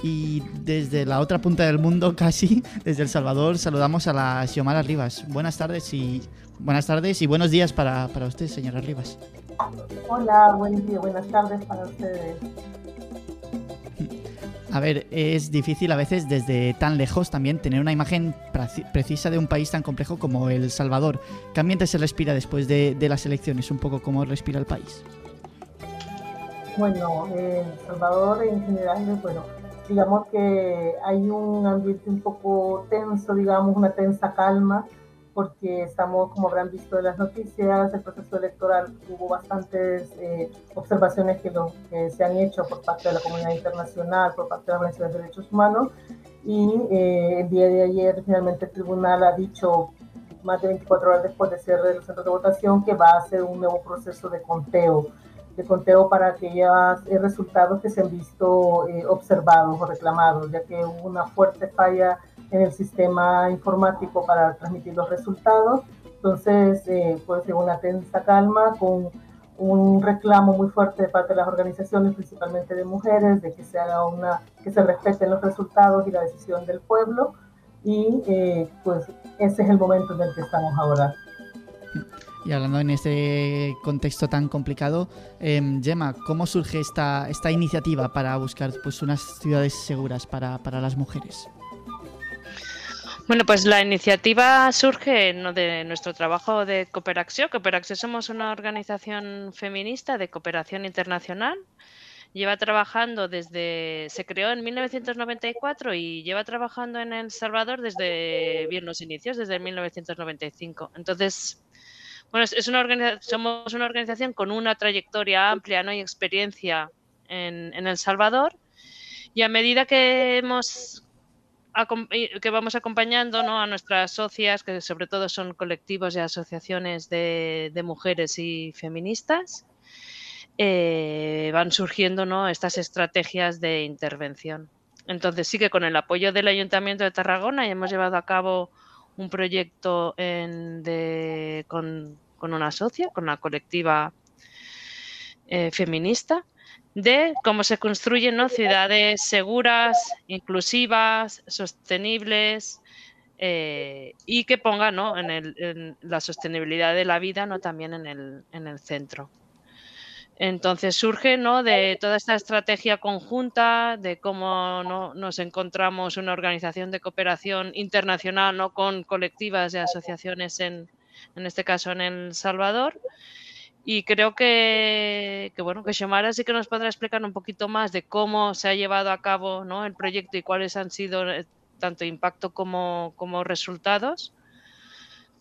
Y desde la otra punta del mundo, casi, desde El Salvador, saludamos a la Xiomara Rivas. Buenas tardes y buenas tardes y buenos días para, para usted, señora Rivas. Hola, buen día, buenas tardes para ustedes. A ver, es difícil a veces desde tan lejos también tener una imagen precisa de un país tan complejo como El Salvador. ¿Qué ambiente se respira después de, de las elecciones? Un poco cómo respira el país. Bueno, en El Salvador en general, bueno, digamos que hay un ambiente un poco tenso, digamos, una tensa calma, porque estamos, como habrán visto en las noticias, el proceso electoral hubo bastantes eh, observaciones que, se han hecho por parte de la comunidad internacional, por parte de las organizaciones de derechos humanos, y eh, el día de ayer finalmente el tribunal ha dicho, más de 24 horas después de cierre de los centros de votación, que va a hacer un nuevo proceso de conteo de conteo para aquellos eh, resultados que se han visto eh, observados o reclamados, ya que hubo una fuerte falla en el sistema informático para transmitir los resultados. Entonces, eh, pues en una tensa calma, con un reclamo muy fuerte de parte de las organizaciones, principalmente de mujeres, de que se haga una, que se respeten los resultados y la decisión del pueblo. Y eh, pues ese es el momento en el que estamos ahora. Y hablando en este contexto tan complicado, eh, Gemma, ¿cómo surge esta, esta iniciativa para buscar pues, unas ciudades seguras para, para las mujeres? Bueno, pues la iniciativa surge de nuestro trabajo de Cooperación. Cooperación somos una organización feminista de cooperación internacional. Lleva trabajando desde, se creó en 1994 y lleva trabajando en El Salvador desde bien los inicios, desde 1995. Entonces, bueno, es, una organiza- somos una organización con una trayectoria amplia ¿no? y experiencia en, en El Salvador. Y a medida que hemos y que vamos acompañando ¿no? a nuestras socias, que sobre todo son colectivos y asociaciones de, de mujeres y feministas, eh, van surgiendo ¿no? estas estrategias de intervención. Entonces sí que con el apoyo del Ayuntamiento de Tarragona hemos llevado a cabo un proyecto de- con, con una socia, con la colectiva eh, feminista, de cómo se construyen ciudades seguras, inclusivas, sostenibles eh, y que pongan ¿no? en, la sostenibilidad de la vida ¿no? también en el, en el centro. Entonces surge ¿no? de toda esta estrategia conjunta, de cómo ¿no? nos encontramos una organización de cooperación internacional ¿no? con colectivas y asociaciones, en, en este caso en El Salvador. Y creo que, que, bueno, que Xiomara sí que nos podrá explicar un poquito más de cómo se ha llevado a cabo ¿no? el proyecto y cuáles han sido eh, tanto impacto como, como resultados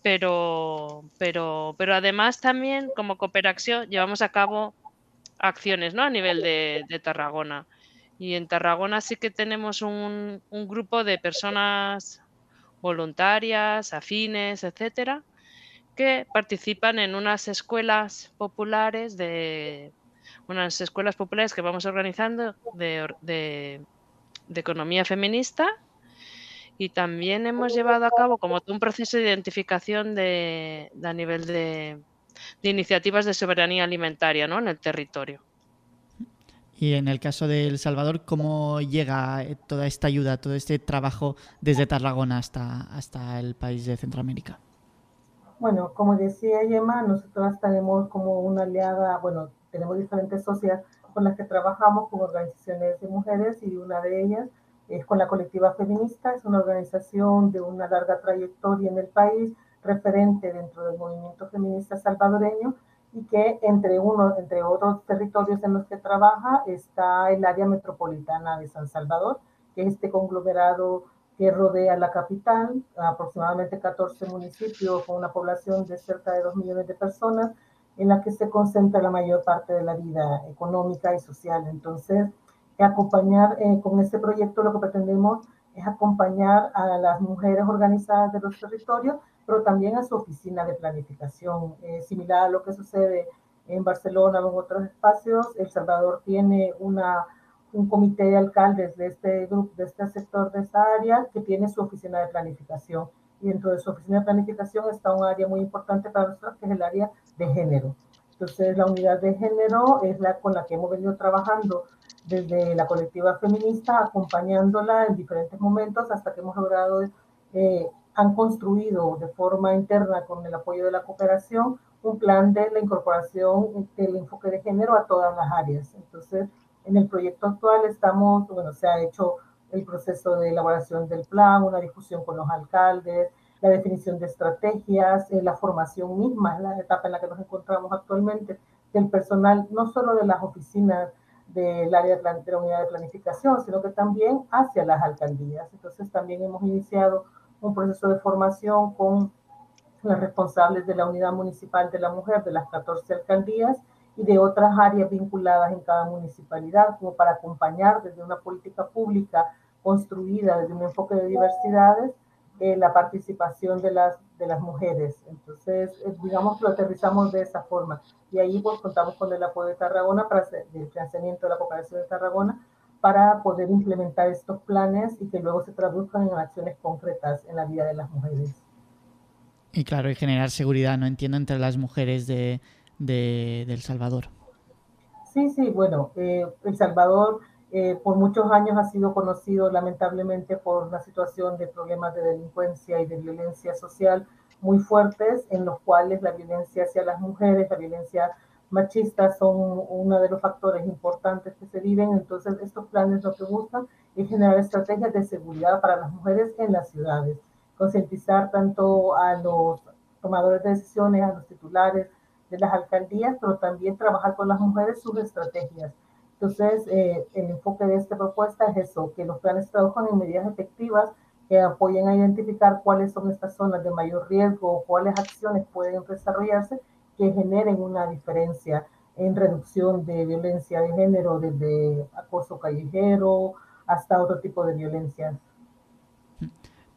pero, pero, pero además también como Cooperación llevamos a cabo acciones ¿no? a nivel de, de Tarragona. Y en Tarragona sí que tenemos un, un grupo de personas voluntarias, afines, etcétera, que participan en unas escuelas populares de unas escuelas populares que vamos organizando de, de- economía feminista y también hemos llevado a cabo como un proceso de identificación de, a nivel de, de iniciativas de soberanía alimentaria ¿no? en el territorio. Y en el caso de El Salvador, ¿cómo llega toda esta ayuda, todo este trabajo desde Tarragona hasta, hasta el país de Centroamérica? Bueno, como decía Gemma, nosotros tenemos como una aliada, bueno, tenemos diferentes socias con las que trabajamos con organizaciones de mujeres y una de ellas es con la colectiva feminista, es una organización de una larga trayectoria en el país, referente dentro del movimiento feminista salvadoreño y que entre, uno, entre otros territorios en los que trabaja está el área metropolitana de San Salvador, que es este conglomerado que rodea la capital, aproximadamente 14 municipios con una población de cerca de 2 millones de personas, en la que se concentra la mayor parte de la vida económica y social. Entonces, acompañar eh, con este proyecto lo que pretendemos es acompañar a las mujeres organizadas de los territorios, pero también a su oficina de planificación, eh, similar a lo que sucede en Barcelona o en otros espacios. El Salvador tiene una, un comité de alcaldes de este grupo, de este sector, de esta área, que tiene su oficina de planificación. Y dentro de su oficina de planificación está un área muy importante para nosotros, que es el área de género. Entonces, la unidad de género es la con la que hemos venido trabajando desde la colectiva feminista, acompañándola en diferentes momentos hasta que hemos logrado, eh, han construido de forma interna con el apoyo de la cooperación un plan de la incorporación del enfoque de género a todas las áreas. Entonces, en el proyecto actual estamos, bueno, se ha hecho el proceso de elaboración del plan, una discusión con los alcaldes, la definición de estrategias, eh, la formación misma, la etapa en la que nos encontramos actualmente, del personal, no solo de las oficinas del área de la unidad de planificación, sino que también hacia las alcaldías. Entonces también hemos iniciado un proceso de formación con las responsables de la unidad municipal de la mujer de las 14 alcaldías y de otras áreas vinculadas en cada municipalidad, como para acompañar desde una política pública construida desde un enfoque de diversidades eh, la participación de las, de las mujeres. Entonces, eh, digamos que lo aterrizamos de esa forma. Y ahí pues contamos con el apoyo de Tarragona para hacer el financiamiento de la cooperación de Tarragona para poder implementar estos planes y que luego se traduzcan en acciones concretas en la vida de las mujeres. Y claro, y generar seguridad, no entiendo, entre las mujeres de, de, El Salvador. Sí, sí, bueno, eh, El Salvador eh, por muchos años ha sido conocido lamentablemente por una situación de problemas de delincuencia y de violencia social muy fuertes, en los cuales la violencia hacia las mujeres, la violencia machista son uno de los factores importantes que se viven. Entonces, estos planes lo que buscan es generar estrategias de seguridad para las mujeres en las ciudades, concientizar tanto a los tomadores de decisiones, a los titulares de las alcaldías, pero también trabajar con las mujeres sus estrategias entonces, eh, el enfoque de esta propuesta es eso, que los planes trabajen en medidas efectivas que apoyen a identificar cuáles son estas zonas de mayor riesgo cuáles acciones pueden desarrollarse que generen una diferencia en reducción de violencia de género, desde acoso callejero hasta otro tipo de violencia.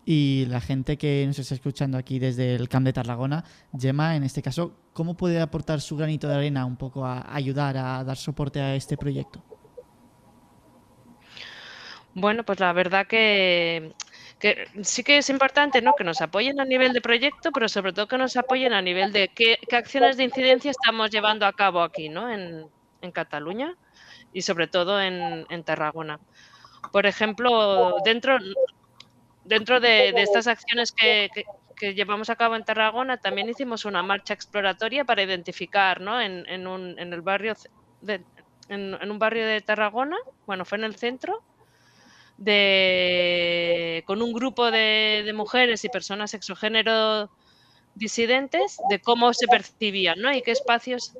Y la gente que nos está escuchando aquí desde el Camp de Tarragona, Gemma, en este caso, ¿cómo puede aportar su granito de arena un poco a ayudar a dar soporte a este proyecto? Bueno, pues la verdad que, sí que es importante ¿no? que nos apoyen a nivel de proyecto, pero sobre todo que nos apoyen a nivel de qué, acciones de incidencia estamos llevando a cabo aquí ¿no? en, Cataluña y sobre todo en, en Tarragona. Por ejemplo, dentro, dentro de, estas acciones que, llevamos a cabo en Tarragona, también hicimos una marcha exploratoria para identificar ¿no? en, un, en el barrio de, en, un barrio de Tarragona, bueno, fue en el centro, de, con un grupo de, de mujeres y personas exogénero disidentes de cómo se percibían ¿no? y qué espacios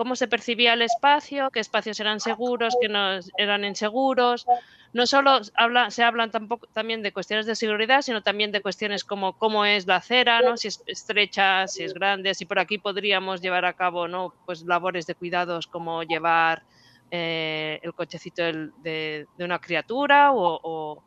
cómo se percibía el espacio, qué espacios eran seguros, qué no eran inseguros. No solo se hablan tampoco, también de cuestiones de seguridad, sino también de cuestiones como cómo es la acera, ¿no? si es estrecha, si es grande, si por aquí podríamos llevar a cabo ¿no? pues labores de cuidados como llevar eh, el cochecito de, una criatura o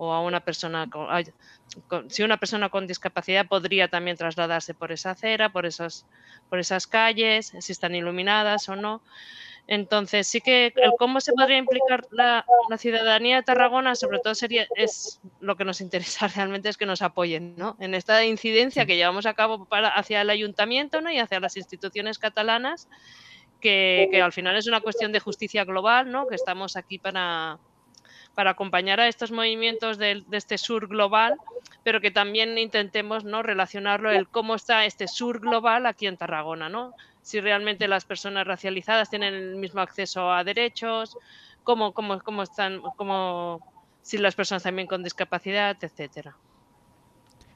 a una persona con, si una persona con discapacidad podría también trasladarse por esa acera, por esas, por esas calles, si están iluminadas o no. Entonces, sí que el cómo se podría implicar la, la, ciudadanía de Tarragona, sobre todo sería, es lo que nos interesa realmente es que nos apoyen, ¿no? En esta incidencia que llevamos a cabo para, hacia el ayuntamiento, ¿no? Y hacia las instituciones catalanas, que, que al final es una cuestión de justicia global, ¿no? Que estamos aquí para, para acompañar a estos movimientos de, de, este sur global, pero que también intentemos ¿no? relacionarlo el cómo está este sur global aquí en Tarragona, ¿no? Si realmente las personas racializadas tienen el mismo acceso a derechos, cómo, cómo, cómo están, cómo, si las personas también con discapacidad, etcétera.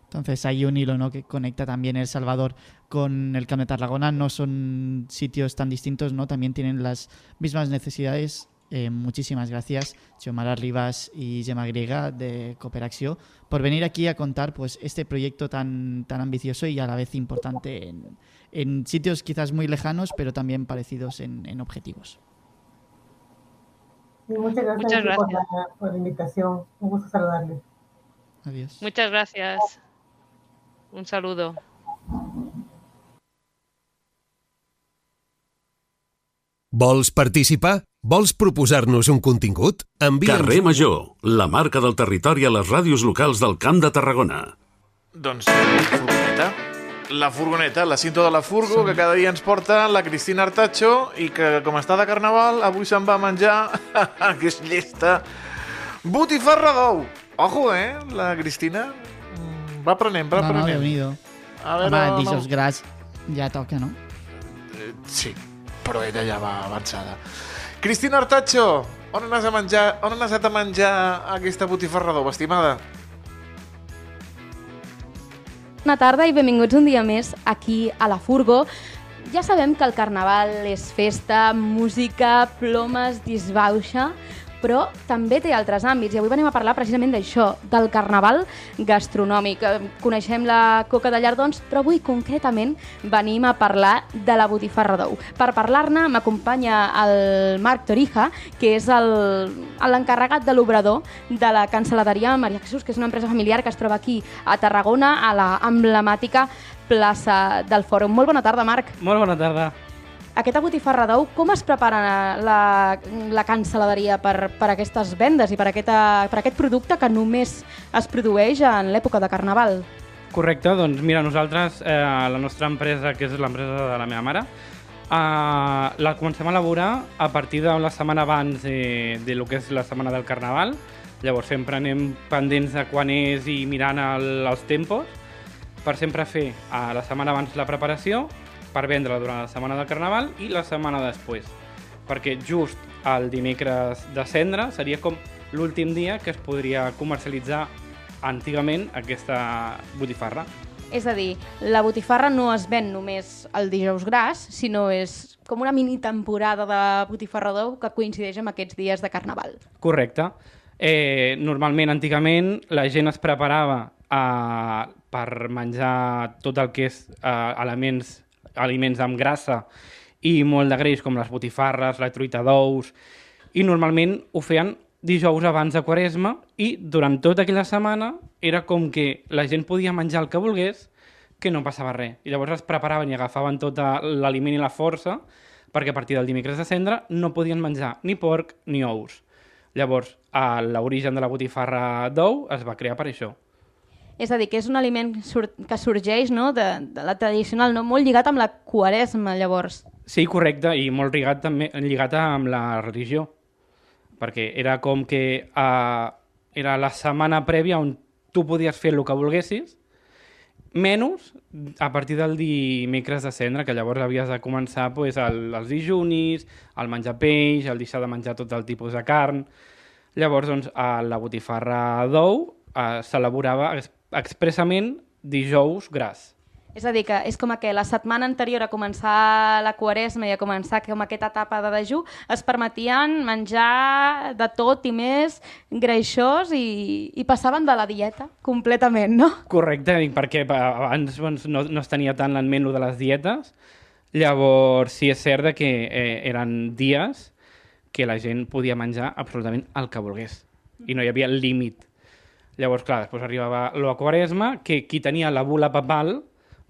Entonces hay un hilo ¿no? que conecta también El Salvador con el Camp de Tarragona. No son sitios tan distintos, ¿no? También tienen las mismas necesidades Eh, muchísimas gracias, Xiomara Rivas y Gemma Griega de Cooperación, por venir aquí a contar pues, este proyecto tan, tan ambicioso y a la vez importante en, en sitios quizás muy lejanos, pero también parecidos en, en objetivos. Muchas gracias, muchas gracias. Por, la, por, la, invitación. Un gusto saludarle. Adiós. Muchas gracias. Un saludo. Vols participar? Vols proposar-nos un contingut? Envia'ns... Carrer Major, la marca del territori a les ràdios locals del Camp de Tarragona. Doncs la furgoneta. La furgoneta, la cinta de la furgo, sí. que cada dia ens porta la Cristina Artacho i que, com està de carnaval, avui se'n va menjar, que és llesta, botifarra d'ou. Ojo, eh, la Cristina. Mm, Va aprenent, va No, no. Déu-n'hi-do. A veure, Home, no. dijous gras ja toca, no? Eh, Sí, però ella ja va avançada. Cristina Artacho, on has, a menjar, on has anat a menjar aquesta botifarra d'ou, estimada? Bona tarda i benvinguts un dia més aquí a la Furgo. Ja sabem que el carnaval és festa, música, plomes, disbauxa, però també té altres àmbits i avui venim a parlar precisament d'això, del carnaval gastronòmic. Eh, Coneixem la coca de llardons, però avui concretament venim a parlar de la botifarra d'ou. Per parlar-ne m'acompanya el Marc Torija, que és l'encarregat de l'obrador de la cancel·laderia Maria Jesús, que és una empresa familiar que es troba aquí a Tarragona, a la emblemàtica plaça del Fòrum. Molt bona tarda, Marc. Molt bona tarda. Aquesta botifarra d'ou, com es prepara la, la cancel·laderia per, per aquestes vendes i per, aquesta, per aquest producte que només es produeix en l'època de Carnaval? Correcte, doncs mira, nosaltres, eh, la nostra empresa, que és l'empresa de la meva mare, eh, la comencem a elaborar a partir de la setmana abans de, de lo que és la setmana del Carnaval. Llavors sempre anem pendents de quan és i mirant el, els tempos per sempre fer a la setmana abans la preparació per vendre durant la setmana del Carnaval i la setmana després. Perquè just el dimecres de cendre seria com l'últim dia que es podria comercialitzar antigament aquesta botifarra. És a dir, la botifarra no es ven només el dijous gras, sinó és com una mini temporada de botifarra d'ou que coincideix amb aquests dies de Carnaval. Correcte. Eh, normalment, antigament, la gent es preparava eh, per menjar tot el que és eh, elements, aliments amb grassa i molt de greix, com les botifarres, la truita d'ous, i normalment ho feien dijous abans de Quaresma i durant tota aquella setmana era com que la gent podia menjar el que volgués que no passava res. I llavors es preparaven i agafaven tot l'aliment i la força perquè a partir del dimecres de cendre no podien menjar ni porc ni ous. Llavors, l'origen de la botifarra d'ou es va crear per això. És a dir, que és un aliment sur que sorgeix no? de, de la tradicional, no? molt lligat amb la quaresma, llavors. Sí, correcte, i molt lligat, també, lligat amb la religió, perquè era com que uh, era la setmana prèvia on tu podies fer el que volguessis, menys a partir del dimecres de cendre, que llavors havies de començar pues, el, els dijunis, el menjar peix, el deixar de menjar tot el tipus de carn. Llavors, doncs, a la botifarra d'ou eh, s'elaborava expressament dijous gras. És a dir, que és com que la setmana anterior a començar la quaresma i a començar com aquesta etapa de dejú es permetien menjar de tot i més greixós i, i passaven de la dieta completament, no? Correcte, perquè abans doncs, no, no es tenia tant en ment de les dietes, llavors sí és cert que eh, eren dies que la gent podia menjar absolutament el que volgués i no hi havia límit. Llavors, clar, després arribava la quaresma, que qui tenia la bula papal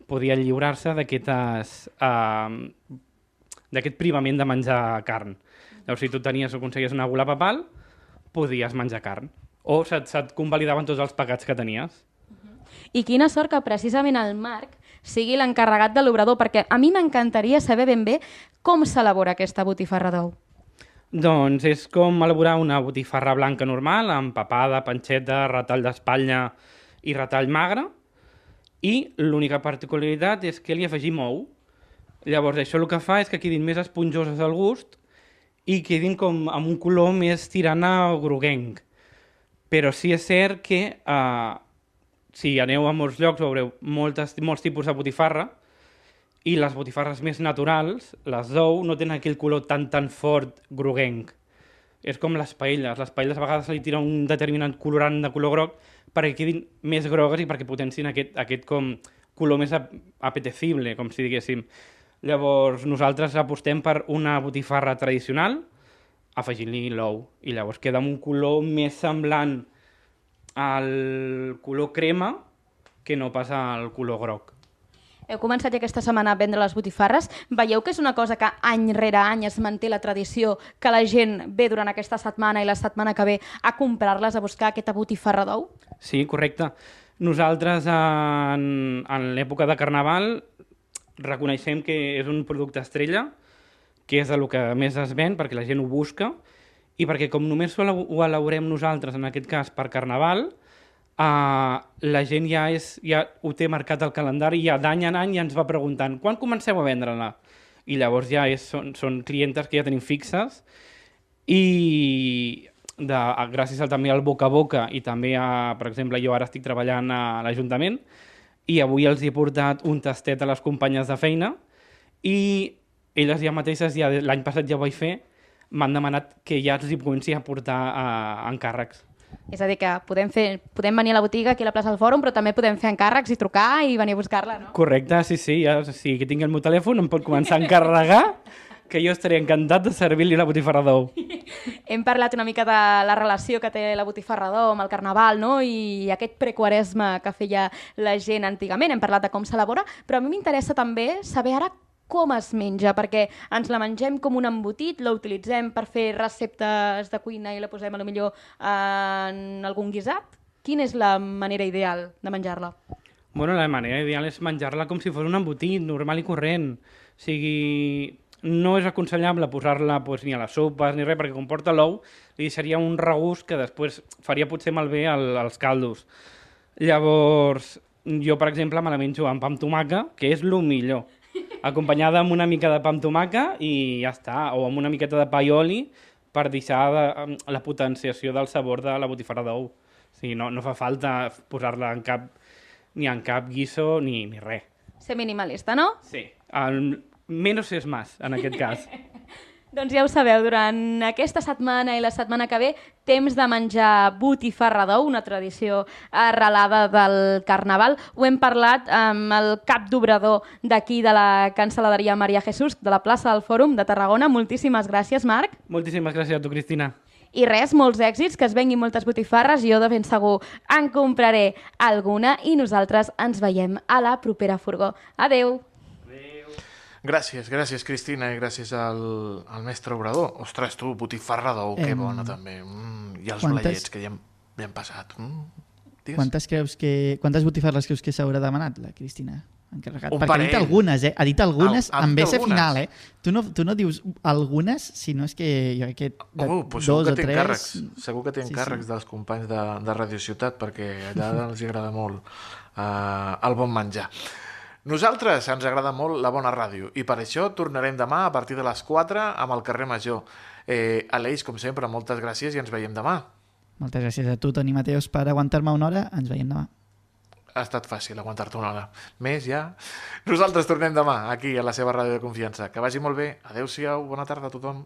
podia lliurar-se d'aquestes eh, d'aquest privament de menjar carn. Llavors, si tu tenies o aconseguies una gula papal, podies menjar carn. O se't, se't convalidaven tots els pecats que tenies. I quina sort que precisament el Marc sigui l'encarregat de l'obrador, perquè a mi m'encantaria saber ben bé com s'elabora aquesta botifarra d'ou. Doncs és com elaborar una botifarra blanca normal, amb papada, panxeta, retall d'espatlla i retall magre, i l'única particularitat és que li afegim ou. Llavors, això el que fa és que quedin més esponjoses al gust i quedin com amb un color més tirant a groguenc. Però sí és cert que eh, si aneu a molts llocs veureu moltes, molts tipus de botifarra i les botifarres més naturals, les d'ou, no tenen aquell color tan tan fort groguenc. És com les paelles. Les paelles a vegades li tira un determinat colorant de color groc perquè quedin més grogues i perquè potencin aquest, aquest com color més ap apetecible, com si diguéssim. Llavors, nosaltres apostem per una botifarra tradicional, afegint-li l'ou. I llavors queda amb un color més semblant al color crema que no passa al color groc. Heu començat ja aquesta setmana a vendre les botifarres. Veieu que és una cosa que any rere any es manté la tradició, que la gent ve durant aquesta setmana i la setmana que ve a comprar-les, a buscar aquesta botifarra d'ou? Sí, correcte. Nosaltres en, en l'època de Carnaval reconeixem que és un producte estrella, que és el que més es ven perquè la gent ho busca i perquè com només ho elaborem nosaltres, en aquest cas per Carnaval, uh, la gent ja, és, ja ho té marcat al calendari ja d'any en any ja ens va preguntant quan comenceu a vendre-la? I llavors ja és, són, són clientes que ja tenim fixes i de, gràcies al, també al boca a boca i també a, per exemple, jo ara estic treballant a l'Ajuntament i avui els he portat un tastet a les companyes de feina i elles ja mateixes, ja l'any passat ja ho vaig fer, m'han demanat que ja els hi comenci a portar uh, encàrrecs. És a dir, que podem, fer, podem venir a la botiga aquí a la plaça del Fòrum, però també podem fer encàrrecs i trucar i venir a buscar-la, no? Correcte, sí, sí. Ja, si que tinc el meu telèfon em pot començar a encarregar que jo estaré encantat de servir-li la botifarra d'ou. Hem parlat una mica de la relació que té la botifarra d'ou amb el carnaval no? i aquest prequaresme que feia la gent antigament. Hem parlat de com s'elabora, però a mi m'interessa també saber ara com es menja, perquè ens la mengem com un embotit, la utilitzem per fer receptes de cuina i la posem a lo millor en algun guisat. Quina és la manera ideal de menjar-la? Bueno, la manera ideal és menjar-la com si fos un embotit, normal i corrent. O sigui, no és aconsellable posar-la pues, ni a les sopes ni res, perquè comporta l'ou i seria un regust que després faria potser malbé el, els caldos. Llavors, jo, per exemple, me la menjo amb pa amb tomaca, que és el millor. Acompanyada amb una mica de pa amb tomaca i ja està, o amb una miqueta de pa i oli per deixar de, la potenciació del sabor de la botifarra d'ou. O sigui, no, no fa falta posar-la en cap, ni en cap guiso ni, ni res. Ser minimalista, no? Sí, el, menos és más, en aquest cas. Doncs ja ho sabeu, durant aquesta setmana i la setmana que ve, temps de menjar botifarra d'ou, una tradició arrelada del Carnaval. Ho hem parlat amb el cap d'obrador d'aquí de la cancel·laderia Maria Jesús, de la plaça del Fòrum de Tarragona. Moltíssimes gràcies, Marc. Moltíssimes gràcies a tu, Cristina. I res, molts èxits, que es venguin moltes botifarres, jo de ben segur en compraré alguna i nosaltres ens veiem a la propera furgó. Adeu! Gràcies, gràcies Cristina i gràcies al, al mestre obrador. Ostres, tu, botifarra d'ou, que Em, bona també. Mm, I els quantes- bleiets que ja hem, ja hem passat. Mm. Digues. Quantes, creus que, quantes botifarres creus que s'haurà demanat, la Cristina? Encarregat. Un Perquè ha dit parell. algunes, eh? Ha dit algunes Ha- ha amb S algunes. final, eh? Tu no, tu no dius algunes, sinó és que jo crec que de Oh, pues dos o que té tres... encàrrecs. Segur que té Sí, sí. encàrrecs dels companys de, de Radio Ciutat perquè allà els agrada molt uh, el bon menjar. Nosaltres ens agrada molt la bona ràdio i per això tornarem demà a partir de les 4 amb el carrer Major. Eh, Aleix, com sempre, moltes gràcies i ens veiem demà. Moltes gràcies a tu, Toni Mateus, per aguantar-me una hora. Ens veiem demà. Ha estat fàcil aguantar-te una hora. Més ja. Nosaltres tornem demà aquí a la seva ràdio de confiança. Que vagi molt bé. Adéu-siau. Bona tarda a tothom.